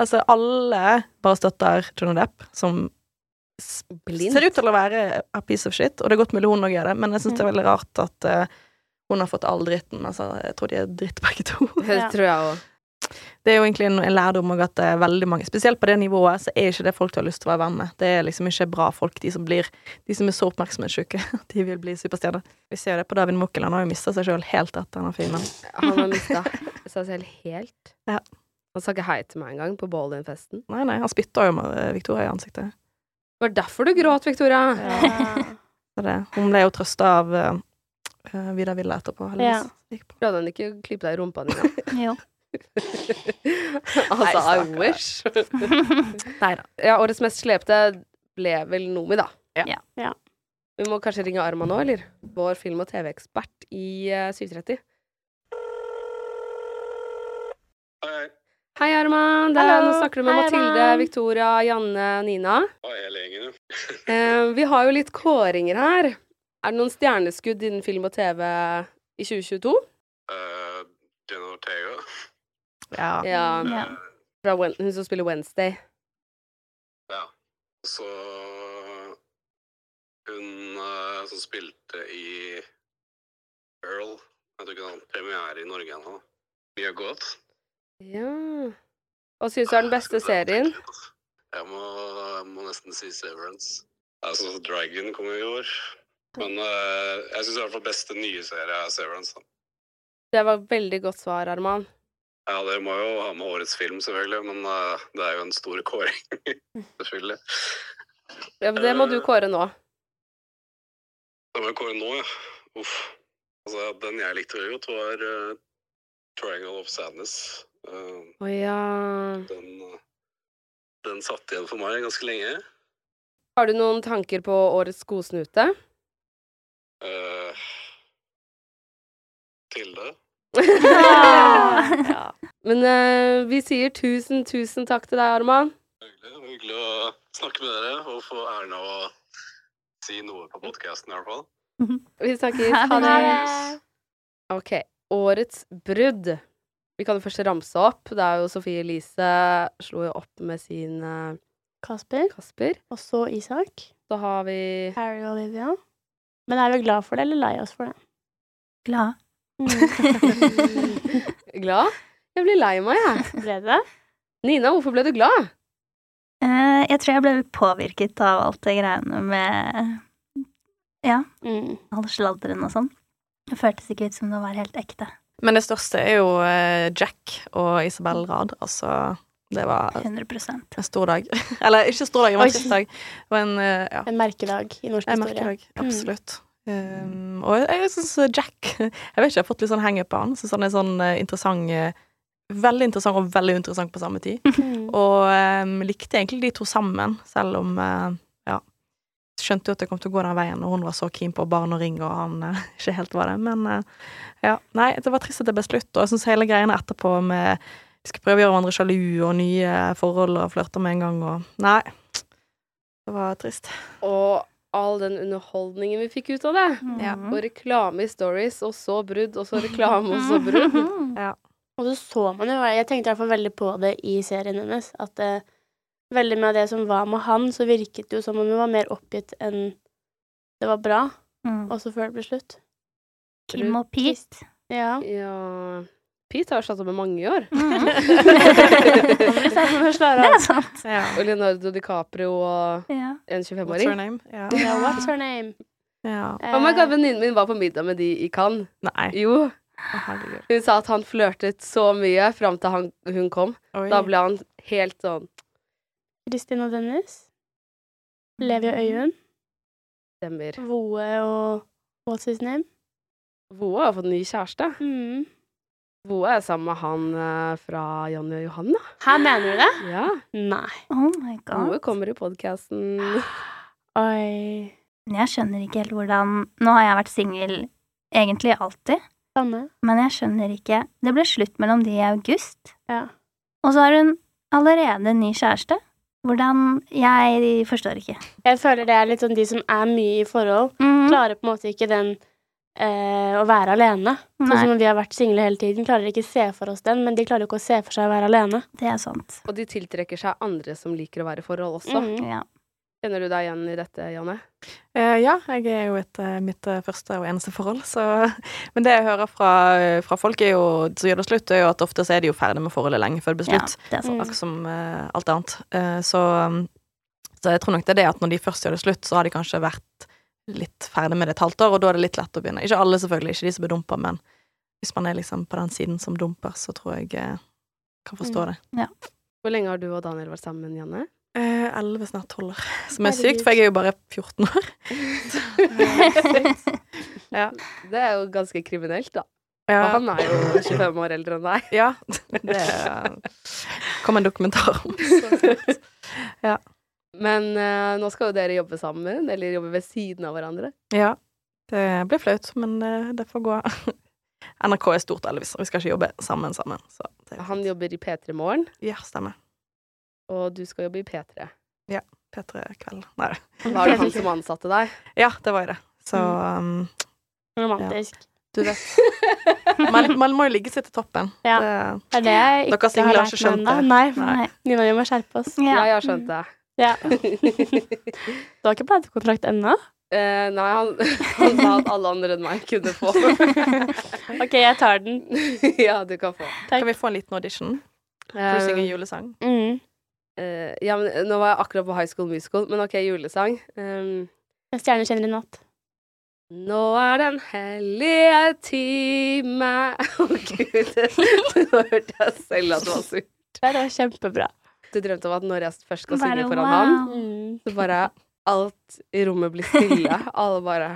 Altså, alle bare støtter Johnny Depp, som Blind. ser ut til å være a piece of shit, og det er godt mulig hun òg gjør det, men jeg syns det er veldig rart at uh, hun har fått all dritten. Altså, jeg tror de er dritt begge to. Det Ja. tror jeg òg. Det er jo egentlig en, en lærdom òg at det er veldig mange Spesielt på det nivået så er ikke det folk du har lyst til å være venn med. Det er liksom ikke bra folk, de som blir De som er så oppmerksomhetssyke. De vil bli superstjerner. Vi ser jo det på David Mokkel, han har jo mista seg sjøl helt etter han har filmen. Han har mista seg selv helt. Ja. Han sa ikke hei til meg engang på Ballin-festen. Nei, nei, han spytta jo med eh, Victoria i ansiktet. Det var derfor du gråt, Victoria. Ja. Det, hun ble jo trøsta av uh, Vidar Villa etterpå, heldigvis. Prøvde han ikke å klype deg i rumpa, Nina? Jo. altså, I wish. Nei da. ja, årets mest slepte ble vel Nomi, da. Ja. Ja. Vi må kanskje ringe Arma nå, eller? Vår film- og TV-ekspert i uh, 730. Hei, Arman. Det er, nå snakker du med Hei, Mathilde, Arman. Victoria, Janne, Nina. Ja, hele gjengen, ja. Eh, vi har jo litt kåringer her. Er det noen stjerneskudd innen film og TV i 2022? Uh, Jenna Ortega. Ja. Ja. Ja. Fra hun som spiller Wednesday. Ja. Så hun uh, som spilte i Earl Jeg tror ikke han har premiere i Norge ennå. Mia Goth. Ja. Hva syns du er den beste serien? Jeg må, jeg må nesten si Severance. Altså, Dragon kom jo i år. Men uh, jeg syns i hvert fall beste nye serie er Severance. Da. Det var et veldig godt svar, Arman. Ja, det må jo ha med årets film, selvfølgelig, men uh, det er jo en stor kåring. selvfølgelig. Ja, men det må du kåre nå. Det må jeg kåre nå, ja. Uff. Altså, den jeg likte veldig godt, var uh, Triangle of Sadness. Eh, oh, ja. den, eh, den satt igjen for meg ganske lenge. Har du noen tanker på årets godsnute? Uh, Tilde. ja. Men uh, vi sier tusen, tusen takk til deg, Arman. Hyggelig, hyggelig å snakke med dere og få æren av å si noe på podkasten, i hvert fall. Vi snakkes. Ha det. OK. Årets brudd. Vi kan jo først ramse opp. Det er jo Sofie Elise slo jo opp med sin eh, Kasper. Kasper. Og så Isak. Så har vi Harry og Olivia. Men er vi glad for det, eller lei oss for det? Glad. Glad? Jeg blir lei meg, jeg. Ble du det? Nina, hvorfor ble du glad? Uh, jeg tror jeg ble påvirket av alt det greiene med Ja, Mm. all sladderen og sånn. Det føltes ikke ut som det var helt ekte. Men det største er jo eh, Jack og Isabel Rad. Altså, det var 100 en stor dag. Eller ikke stor dag, det var en trist dag. En, eh, ja, En merkedag i norsk en historie. merkedag. Mm. Absolutt. Um, og jeg, jeg syns Jack Jeg vet ikke, jeg har fått litt sånn henge på han. Syns han er sånn eh, interessant eh, Veldig interessant og veldig interessant på samme tid. Mm. Og um, likte egentlig de to sammen, selv om eh, Ja. Skjønte jo at det kom til å gå den veien, og hun var så keen på barn og ring, og han eh, ikke helt var det. Men eh, ja. Nei, det var trist at det ble slutt, og jeg syns hele greiene etterpå med De skal prøve å gjøre hverandre sjalu og nye forhold og flørte med en gang, og Nei. Det var trist. Og all den underholdningen vi fikk ut av det. Ja. Og reklame i stories, og så brudd, og så reklame, og så brudd. Ja. Og så så man jo Jeg tenkte i hvert fall veldig på det i serien hennes. At eh, veldig med det som var med han, så virket det jo som om hun var mer oppgitt enn det var bra. Mm. Også før det ble slutt. Kim og Pete. Ja. Ja Pete har slått opp med mange i år. Det er sant. Ja. Og Leonardo DiCaprio og Ja. en What's her name? Ja. Yeah, What's her name? ja. Oh my god, Venninnen min var på middag med de i Cannes. Nei. Jo. Hun sa at han flørtet så mye fram til han, hun kom. Oi. Da ble han helt sånn Kristin og Dennis. Levi og Øyunn. Stemmer. Voe og What's his name? Voe har fått ny kjæreste. Mm. Voe er sammen med han eh, fra Janni og Johanna. Her mener du det? Ja. Nei. Oh my god. Voe kommer i podkasten. Oi. Men jeg skjønner ikke helt hvordan Nå har jeg vært singel egentlig alltid, Samme. men jeg skjønner ikke Det ble slutt mellom de i august, Ja. og så har hun allerede ny kjæreste. Hvordan Jeg forstår ikke. Jeg føler det er litt sånn de som er mye i forhold, mm. klarer på en måte ikke den eh, å være alene. Sånn som vi har vært single hele tiden, klarer ikke å se for oss den, men de klarer ikke å se for seg å være alene. Det er sant. Og de tiltrekker seg andre som liker å være i forhold også. Mm. Ja. Kjenner du deg igjen i dette, Janne? Eh, ja, jeg er jo et, eh, mitt eh, første og eneste forhold, så Men det jeg hører fra, fra folk er jo, som gjør det slutt, er jo at ofte så er de jo ferdig med forholdet lenge før det blir Ja, slutt. er sant. Akkurat som eh, alt annet. Eh, så, um, så jeg tror nok det er det at når de først gjør det slutt, så har de kanskje vært litt ferdig med det et halvt år, og da er det litt lett å begynne. Ikke alle, selvfølgelig, ikke de som blir dumpa, men hvis man er liksom på den siden som dumper, så tror jeg eh, kan forstå det. Hvor lenge har du og Daniel vært sammen, Janne? Eh, 11, snart 12 år. Som er sykt, for jeg er jo bare 14 år. ja. Det er jo ganske kriminelt, da. Ja. Og han er jo 25 år eldre enn deg. Ja, det kom en dokumentar om. Ja. Men uh, nå skal jo dere jobbe sammen, eller jobbe ved siden av hverandre. ja. Det blir flaut, men uh, det får gå. NRK er stort, Elvis, og vi skal ikke jobbe sammen sammen. Er Han jobber i P3 Morgen, Ja, stemmer. Og du skal jobbe i P3. Ja. P3 Kveld. Nei. Var det han som ansatte deg? Ja, det var det. Så um, Romantisk. du vet man, man må jo ligge seg til toppen. Ja. Det, er det jeg Dere ikke singler har ikke skjønt det. Nei. Nei. Nina, vi må skjerpe oss. Ja. Jeg har skjønt det. Ja. Du har ikke platekontrakt ennå? Eh, nei, han, han sa at alle andre enn meg kunne få. OK, jeg tar den. ja, du kan få. kan vi få en liten audition? For å synge en julesang? Mm. Eh, ja, men nå var jeg akkurat på High School Musical, men OK, julesang. Um, En stjerne kjenner i natt. Nå er den hellige time Å, gud. Nå hørte jeg selv at det var surt. Det var kjempebra. Du drømte om at når jeg først skal synge foran wow. han, Mm. så bare alt i rommet blir stille. Alle bare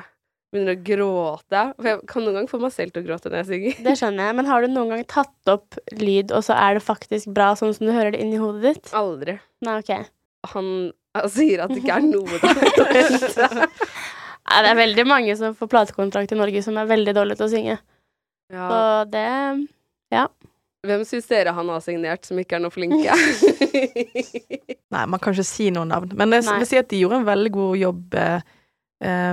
begynner å gråte. For jeg kan noen ganger få meg selv til å gråte når jeg synger. Det skjønner jeg, men har du noen gang tatt opp lyd, og så er det faktisk bra, sånn som du hører det inni hodet ditt? Aldri. Nei, ok. Han, han sier at det ikke er noe der. Nei, det er veldig mange som får platekontrakt i Norge som er veldig dårlige til å synge. Ja. Så det Ja. Hvem syns dere han har signert som ikke er noe flinke? Nei, man kan ikke si noen navn. Men jeg vil si at de gjorde en veldig god jobb eh,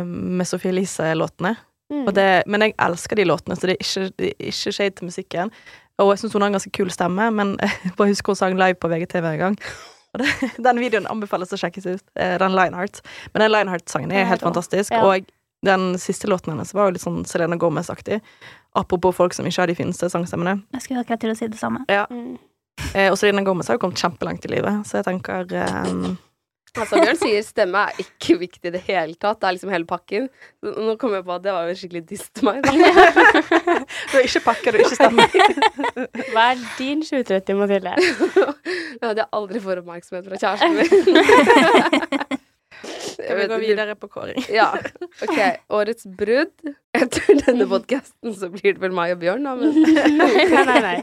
med Sophie Elise-låtene. Mm. Men jeg elsker de låtene, så det er ikke, det er ikke shade til musikken. Og jeg syns hun har en ganske kul stemme, men jeg bare husker hun sang live på VGTV en gang. Og det, den videoen anbefales å sjekkes ut. eh, Den Lineheart. Men den Lineheart-sangen er helt fantastisk. Ja. Og den siste låten hennes var jo litt sånn Selena Gomez-aktig. Apropos folk som ikke har de fineste sangstemmene. Jeg skulle akkurat til å si det samme. Ja. Mm. Eh, og Selena Gomez har jo kommet kjempelangt i livet, så jeg tenker eh, Altså, Bjørn sier stemme er ikke viktig i det hele tatt. Det er liksom hele pakken. Nå kom jeg på at det var jo skikkelig diss til meg. Du er ikke pakke, du er ikke stemmer. Hva er din 730, Mathilde? Det hadde jeg aldri får oppmerksomhet fra kjæresten min. Skal vi gå videre på kåring? Ja. OK. Årets brudd. Etter denne podkasten så blir det vel meg og Bjørn, da. Men nei, nei, nei.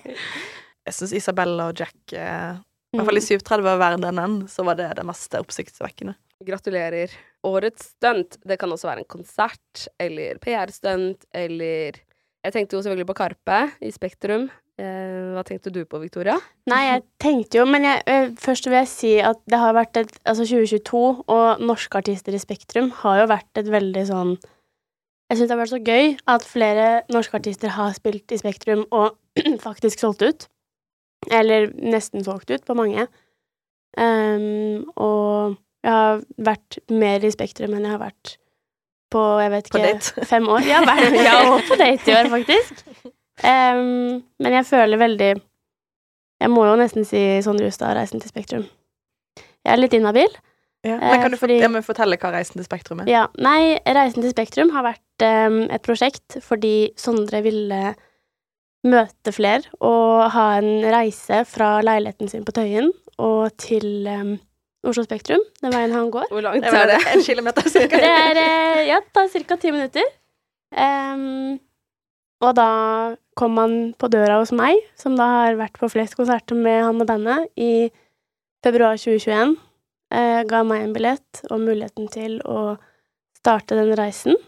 Jeg syns Isabella og Jack eh, I hvert fall i 730-verdenen så var det det mest oppsiktsvekkende. gratulerer. Årets stunt. Det kan også være en konsert eller PR-stunt eller Jeg tenkte jo selvfølgelig på Karpe i Spektrum. Eh, hva tenkte du på, Victoria? Nei, jeg tenkte jo, men jeg, eh, først vil jeg si at det har vært et Altså 2022 og norske artister i Spektrum har jo vært et veldig sånn Jeg syns det har vært så gøy at flere norske artister har spilt i Spektrum og faktisk solgt ut. Eller nesten solgt ut på mange. Um, og jeg har vært mer i Spektrum enn jeg har vært på jeg vet På ikke date. fem år. Ja, vært, ja, og på date i år, faktisk. Um, men jeg føler veldig Jeg må jo nesten si Sondre Justad, 'Reisen til Spektrum'. Jeg er litt inhabil. Ja. Eh, Men kan du fordi- men fortelle hva Reisen til Spektrum er? Ja, nei, Reisen til Spektrum har vært um, et prosjekt fordi Sondre ville møte flere og ha en reise fra leiligheten sin på Tøyen og til um, Oslo Spektrum, den veien han går. Hvor langt Det er det? en kilometer cirka. Det er eh, Ja, det tar ca. ti minutter. Um, og da kom han på døra hos meg, som da har vært på flest konserter med han og bandet, i februar 2021. Uh, ga meg en billett og muligheten til å starte den reisen.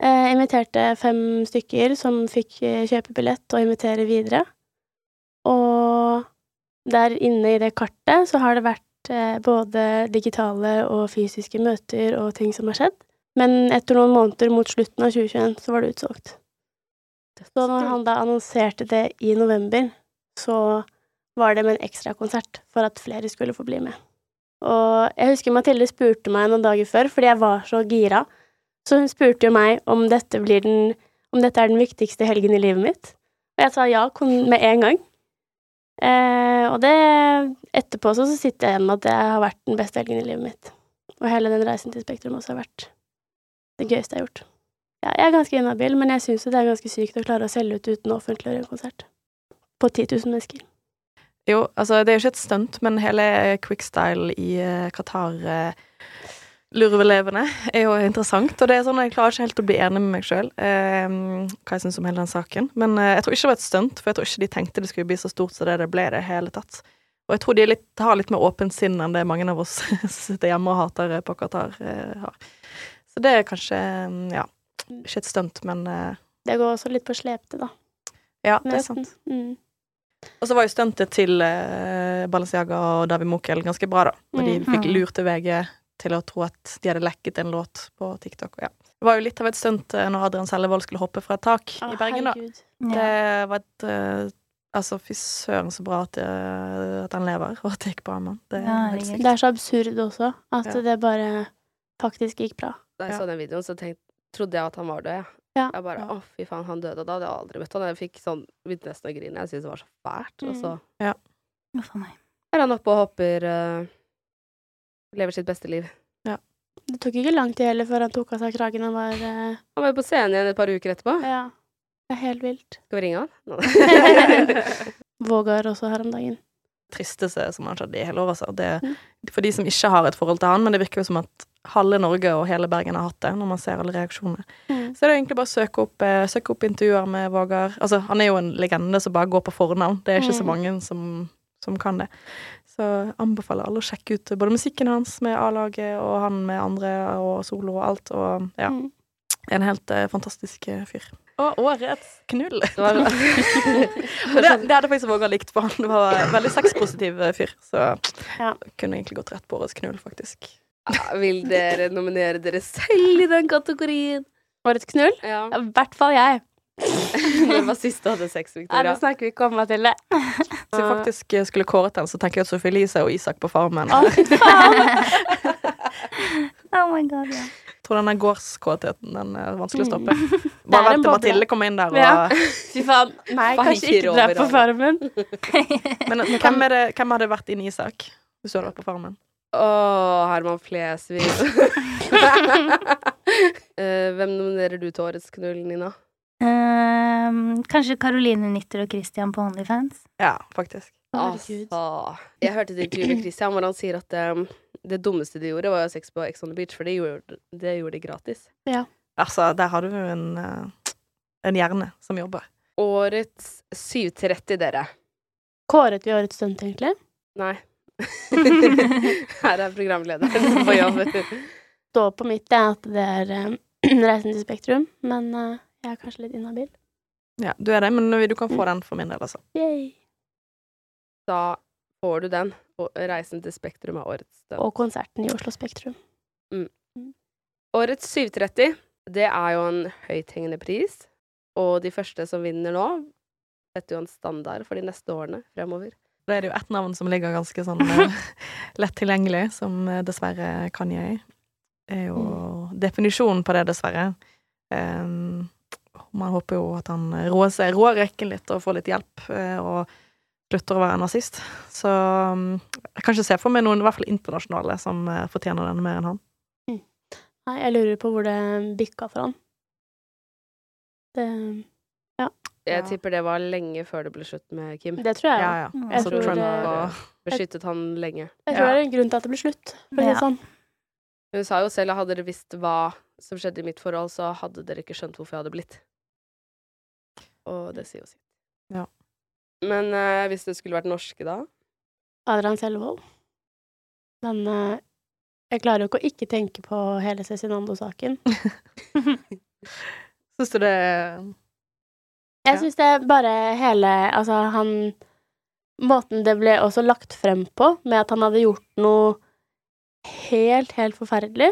Eh, inviterte fem stykker som fikk eh, kjøpe billett og invitere videre. Og der inne i det kartet så har det vært eh, både digitale og fysiske møter og ting som har skjedd. Men etter noen måneder mot slutten av 2021 så var det utsolgt. Så når han da annonserte det i november, så var det med en ekstrakonsert for at flere skulle få bli med. Og jeg husker Mathilde spurte meg noen dager før, fordi jeg var så gira. Så hun spurte jo meg om dette, den, om dette er den viktigste helgen i livet mitt. Og jeg sa ja med en gang. Eh, og det Etterpå så, så sitter jeg igjen med at det har vært den beste helgen i livet mitt. Og hele den reisen til Spektrum også har vært det gøyeste jeg har gjort. Ja, jeg er ganske inhabil, men jeg syns det er ganske sykt å klare å selge ut uten å offentliggjøre en konsert. På 10 000 mennesker. Jo, altså det er jo ikke et stunt, men hele quickstyle i eh, Qatar eh, Lurvelevende er jo interessant, og det er sånn at jeg klarer ikke helt å bli enig med meg sjøl eh, hva jeg syns om hele den saken. Men eh, jeg tror ikke det var et stunt, for jeg tror ikke de tenkte det skulle bli så stort som det det ble i det hele tatt. Og jeg tror de litt, har litt mer åpent sinn enn det mange av oss som sitter hjemme og hater på Qatar, eh, har. Så det er kanskje, mm, ja, ikke et stunt, men eh, Det går også litt på slepte, da. ja, det er sant. Mm. Og så var jo stuntet til eh, Balenciaga og David Mokel ganske bra, da. Når de Mm. fikk lurt VG til å tro at de hadde lekket en låt på TikTok. Ja. Det var jo litt av et stunt eh, når Adrian Sellevold skulle hoppe fra et tak oh, i Bergen, da. herregud. Det var et uh, Altså, fy søren så bra at, eh, at han lever, og at det gikk bra med han. Det Ja. Det er så absurd også, at Ja. det bare faktisk gikk bra. Da jeg så den videoen, så tenkte, trodde jeg at han var død. jeg. Ja. Jeg bare, å fy faen, han døde. Da hadde jeg aldri møtt han. Jeg fikk sånn, begynte nesten å grine. Jeg syntes det var så fælt. Og så Uff a meg. er han oppe og hopper uh, Lever sitt beste liv. Det tok ikke lang tid heller før han tok av seg kragen. Han var eh, Han var jo på scenen igjen et par uker etterpå. Ja. Det er helt vilt. Skal vi ringe han? Vågar også her om dagen. tristeste som har skjedd i hele år, altså. Det, for de som ikke har et forhold til han, men det virker jo som at halve Norge og hele Bergen har hatt det, når man ser alle reaksjonene. Mm. Så er egentlig bare å søke opp, eh, søke opp intervjuer med Vågar. Altså, han er jo en legende som bare går på fornavn. Det er ikke så Mm. mange som, som kan det. Så jeg anbefaler alle å sjekke ut både musikken hans med A-laget og han med andre og solo og alt. Og ja, Mm. en helt eh, fantastisk eh, fyr. Og årets knull. var- det, det hadde faktisk Våga likt, for han var en veldig sexpositiv eh, fyr. Så Ja. kunne egentlig gått rett på årets knull, faktisk. Ja, Vil dere nominere dere selv i den kategorien? Årets knull? Ja. I hvert fall jeg. Når var sist du hadde sex, Nei, Victoria? nå snakker vi ikke om Mathilde. Hvis jeg faktisk eh, skulle kåret den, så tenker jeg at Sophie Elise og Isak på Farmen. Å! Oh my god, ja. Jeg tror denne gårdskåtheten den er vanskelig å stoppe. Mm. Det er Bare en vent til. Mathilde kommer inn der og Ja. Fy faen. Nei, kanskje ikke dra på Farmen. Men, men hvem, er det, hvem hadde vært inn i Isak, hvis du hadde vært på Farmen? Å, Herman Flesvig. uh, hvem nominerer du til årets knull, Nina? Ehm, kanskje Caroline Nytter og Christian på Onlyfans? Ja, faktisk. Herregud. Altså, jeg hørte et intervju med Christian hvor han sier at um, det dummeste de gjorde, var å ha sex på Ex on the Beach, for det gjorde, det gjorde de gratis. Ja. Altså, der har du en, eh, en hjerne som jobber. Årets 730, dere. Kåret vi årets stunt, egentlig? Nei. Her er programlederen på jobb. Står på mitt, det er at det er um, Reisen til Spektrum, men eh, jeg er kanskje litt inhabil. Ja, du er det, men du kan få den for min del, altså. Yay. Da får du den. Og Reisen til Spektrum er årets den. Og konserten i Oslo Spektrum. Årets 730, det er jo en høythengende pris. Og de første som vinner nå, setter jo en standard for de neste årene fremover. Da er det jo ett navn som ligger ganske sånn eh, lett tilgjengelig, som eh, dessverre Det er jo definisjonen på det, dessverre. Um, man håper jo at han roer seg, roer rekken litt og får litt hjelp, eh, og slutter å være nazist. Så um, jeg kan ikke se for meg noen, i hvert fall internasjonale, som eh, fortjener den mer enn han. Nei, jeg lurer på hvor det bikka for han. Det, Jeg Ja. tipper det var lenge før det ble slutt med Kim. det tror jeg. Ja, ja. ja. Mm. Jeg Altså tror Trump det- Beskyttet han lenge. Jeg tror Ja. det er en grunn til at det ble slutt. For å si det Ja. sånn. Hun sa jo selv at hadde dere visst hva som skjedde i mitt forhold, så hadde dere ikke skjønt hvorfor jeg hadde blitt. Og det sier jo sitt. Ja. Men eh, hvis det skulle vært norske, da? Adrian Selvold. Men eh, jeg klarer jo ikke å ikke tenke på hele Cezinando-saken. Syns du det Jeg syns det er bare hele Altså, han Måten det ble også lagt frem på, med at han hadde gjort noe helt, helt forferdelig.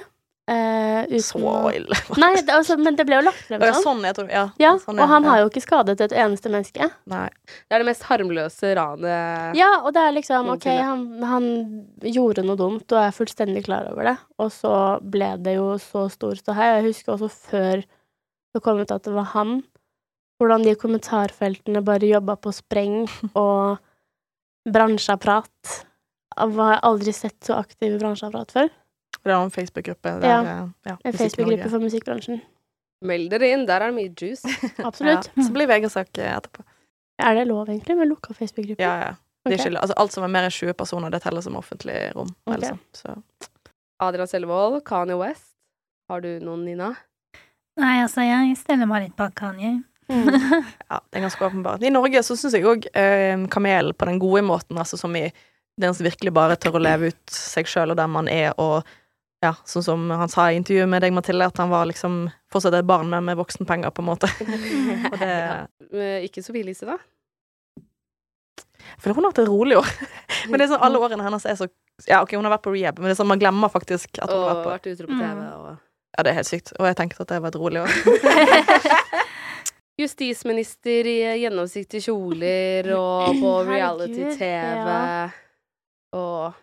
Eh, uten Så ille. Nei, det, altså, men det ble jo lagt frem Ja, sånn. sånn, jeg tror Ja. Ja, sånn, og han har jo ikke skadet et eneste menneske. Nei. Det er det mest harmløse ranet Ja, og det er liksom OK, han, han gjorde noe dumt og er fullstendig klar over det, og så ble det jo så stor ståhei. Jeg husker også før det kom ut at det var han, hvordan de kommentarfeltene bare jobba på spreng og bransjeapparat. Jeg har aldri sett så aktiv bransjeapparat før. Det er en Facebook-gruppe. Ja. eh, ja, En Facebook-gruppe for musikkbransjen. Meld dere inn, der er det mye juice. Absolutt. Ja. Så blir VG-sak eh, etterpå. Er det lov, egentlig, med lukka Facebook-gruppe? Ja, ja. Det er Ok. ikke, altså, alt som er mer enn 20 personer, det teller som offentlig rom. Okay. Altså. Så. Adrian Selvold, Kanye West. Har du noen, Nina? Nei, altså, jeg stiller meg litt bak Kanye. Mm. Ja, det er ganske åpenbart. I Norge så syns jeg òg eh, Kamel på den gode måten, altså som i den som virkelig bare tør å leve ut seg sjøl og der man er, og ja, sånn som han sa i intervjuet med deg, Mathilde, at han var liksom fortsatt et barn, men med voksenpenger, på en måte. og det ja. Ikke Sophie Elise, da? For hun har hatt et rolig år. men det er sånn alle årene hennes er så Ja, OK, hun har vært på rehab, men det er sånn man glemmer faktisk at hun Og har vært på vært utro på TV Mm. og Ja, det er helt sykt. Og jeg tenkte at det var et rolig år. Justisminister i gjennomsiktige kjoler og på reality-TV ja. og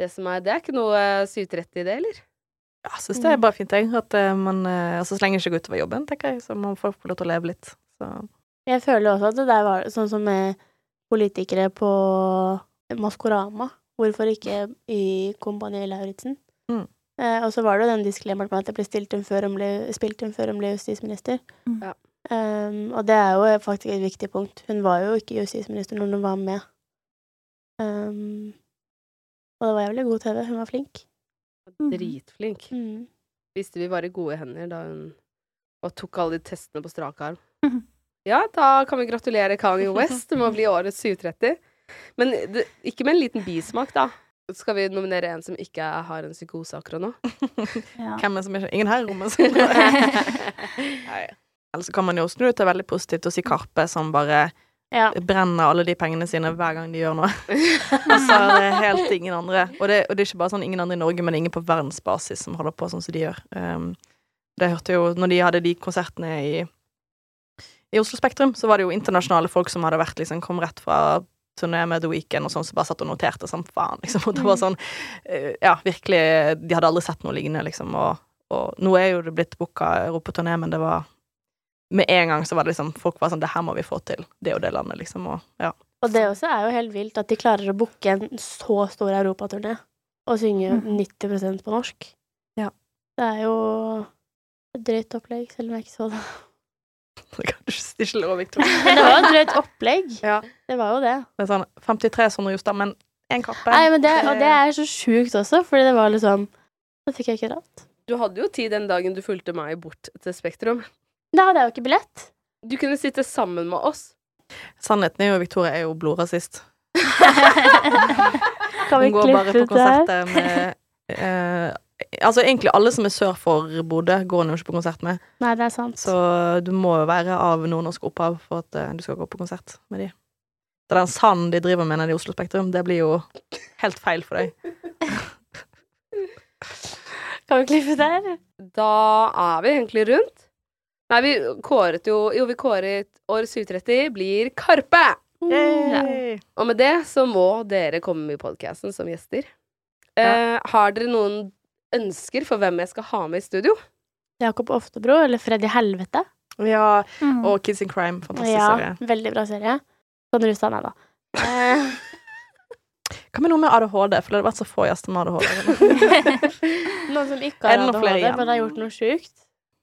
det som er Det er ikke noe 730 i det, eller? Ja, jeg syns det er bare fint, jeg. At eh, man eh, altså, så lenge det ikke går utover jobben, tenker jeg, så man får få lov til å leve litt. Så Jeg føler også at det der var sånn som med politikere på Maskorama. Hvorfor ikke i Kompani Lauritzen? Mm. Eh, og så var det jo den disklemmeren med at det ble stilt inn før hun ble, spilt inn før hun ble justisminister. Mm. Ja. Um, og det er jo faktisk et viktig punkt. Hun var jo ikke justisminister når hun var med Um, og det var jævlig god TV. Hun var flink. Dritflink. Mm. Visste vi var i gode hender da hun og tok alle de testene på strak arm. Ja, da kan vi gratulere Kanye West med å bli årets 730. Men det, ikke med en liten bismak, da. Skal vi nominere en som ikke har en psykose akkurat nå? Hvem er som ikke Ingen her i rommet som. Eller så kan man jo snu det til veldig positivt og si Karpe, som bare brenner alle de pengene sine hver gang de gjør noe. altså, det er helt ingen andre. Og det, og det er ikke bare sånn ingen andre i Norge, men ingen på verdensbasis som holder på sånn som de gjør. Um, det hørte jo Når de hadde de konsertene i, i Oslo Spektrum, så var det jo internasjonale folk som hadde vært liksom kom rett fra turné med The Weekend og sånn, som bare satt og noterte som faen, liksom. Og det var sånn uh, Ja, virkelig De hadde aldri sett noe lignende, liksom. Og, og nå er jo det blitt booka europaturné, men det var med en gang så var det liksom Folk var sånn Det her må vi få til. Det og det landet, liksom. Og ja. Og det også er jo helt vilt at de klarer å booke en så stor europaturné og synge Mm. 90% på norsk. Ja. Det er jo et drøyt opplegg, selv om jeg ikke så det. Det kan du ikke love, Victoria. Men det var jo et drøyt opplegg. Ja. Det var jo det. Det er sånn 53 sånne juster, men én kappe. Nei, men det, og det er så sjukt også, fordi det var liksom Da fikk jeg ikke dratt. Du hadde jo tid den dagen du fulgte meg bort til Spektrum. Da hadde jeg jo ikke billett. Du kunne sitte sammen med oss. Sannheten er jo at Victoria er jo blodrasist. Kan vi Hun går bare på konserter med eh, Altså egentlig alle som er sør for Bodø, går hun jo ikke på konsert med. Nei, det er sant. Så du må jo være av nordnorsk opphav for at eh, du skal gå på konsert med de. er den sanden de driver med nede i Oslo Spektrum, det blir jo helt feil for deg. Kan vi klippe der? det? Da er vi egentlig rundt. Nei, vi kåret jo Jo, vi kåret år 730 blir Karpe! Ja. Og med det så må dere komme i podkasten som gjester. Eh, har dere noen ønsker for hvem jeg skal ha med i studio? Jakob Oftebro eller Freddy Helvete. Ja, og Kids in Crime. Fantastisk ja, serie. Veldig bra serie. Sånn russa, nei da. Eh, Hva med noe med ADHD? For det har vært så få gjester med ADHD. Noen som ikke har ADHD, men har gjort noe sjukt.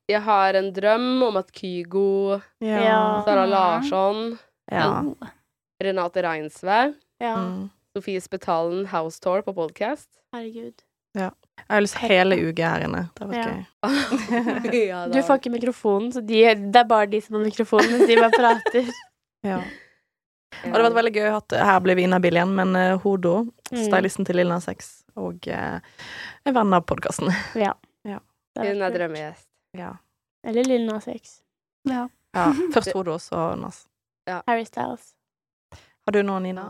Jeg har en drøm om at Kygo, Ja. Sara Larsson, Ja. Renate Reinsve, Ja. Mm. Sofie Spetalen House Tour på podcast. Herregud. ja. Jeg har lyst til hele UG her inne. Det var gøy. ja, Du får ikke mikrofonen, så de, det er bare de som har mikrofonen, mens de bare prater. Ja. Og det har vært veldig gøy at her ble vi inhabile igjen, men uh, Hodo, Mm. stylisten til Lille Nas X, og uh, er venn av podkasten. Ja. Ja. Hun er drømmegjest. Ja. Eller Lille Nas X. Ja. ja. Først Hodo, så Nas. Harry Styles. Har du noen, Nina?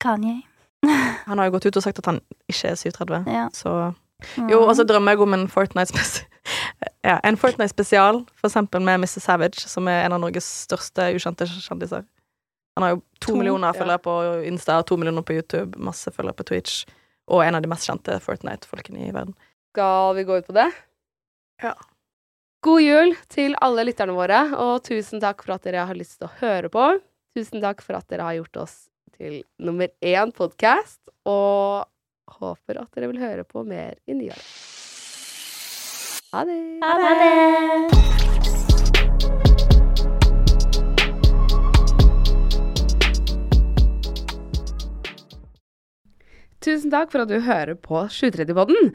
Kanye. Han har jo gått ut og sagt at han ikke er 37, Ja. så Jo, og så drømmer jeg om en Fortnite-spesial. Ja, en Fortnite-spesial, for eksempel med Mr. Savage, som er en av Norges største ukjente kjendiser. Han har jo to, To, millioner ja. følgere på Insta, to millioner på YouTube, masse følgere på Twitch, og en av de mest kjente Fortnite-folkene i verden. Skal vi gå ut på det? Ja. God jul til alle lytterne våre, og tusen takk for at dere har lyst til å høre på. Tusen takk for at dere har gjort oss til nummer én podkast, og håper at dere vil høre på mer i nyåret. Ha det! Ha det! Tusen takk for at du hører på 730-podden.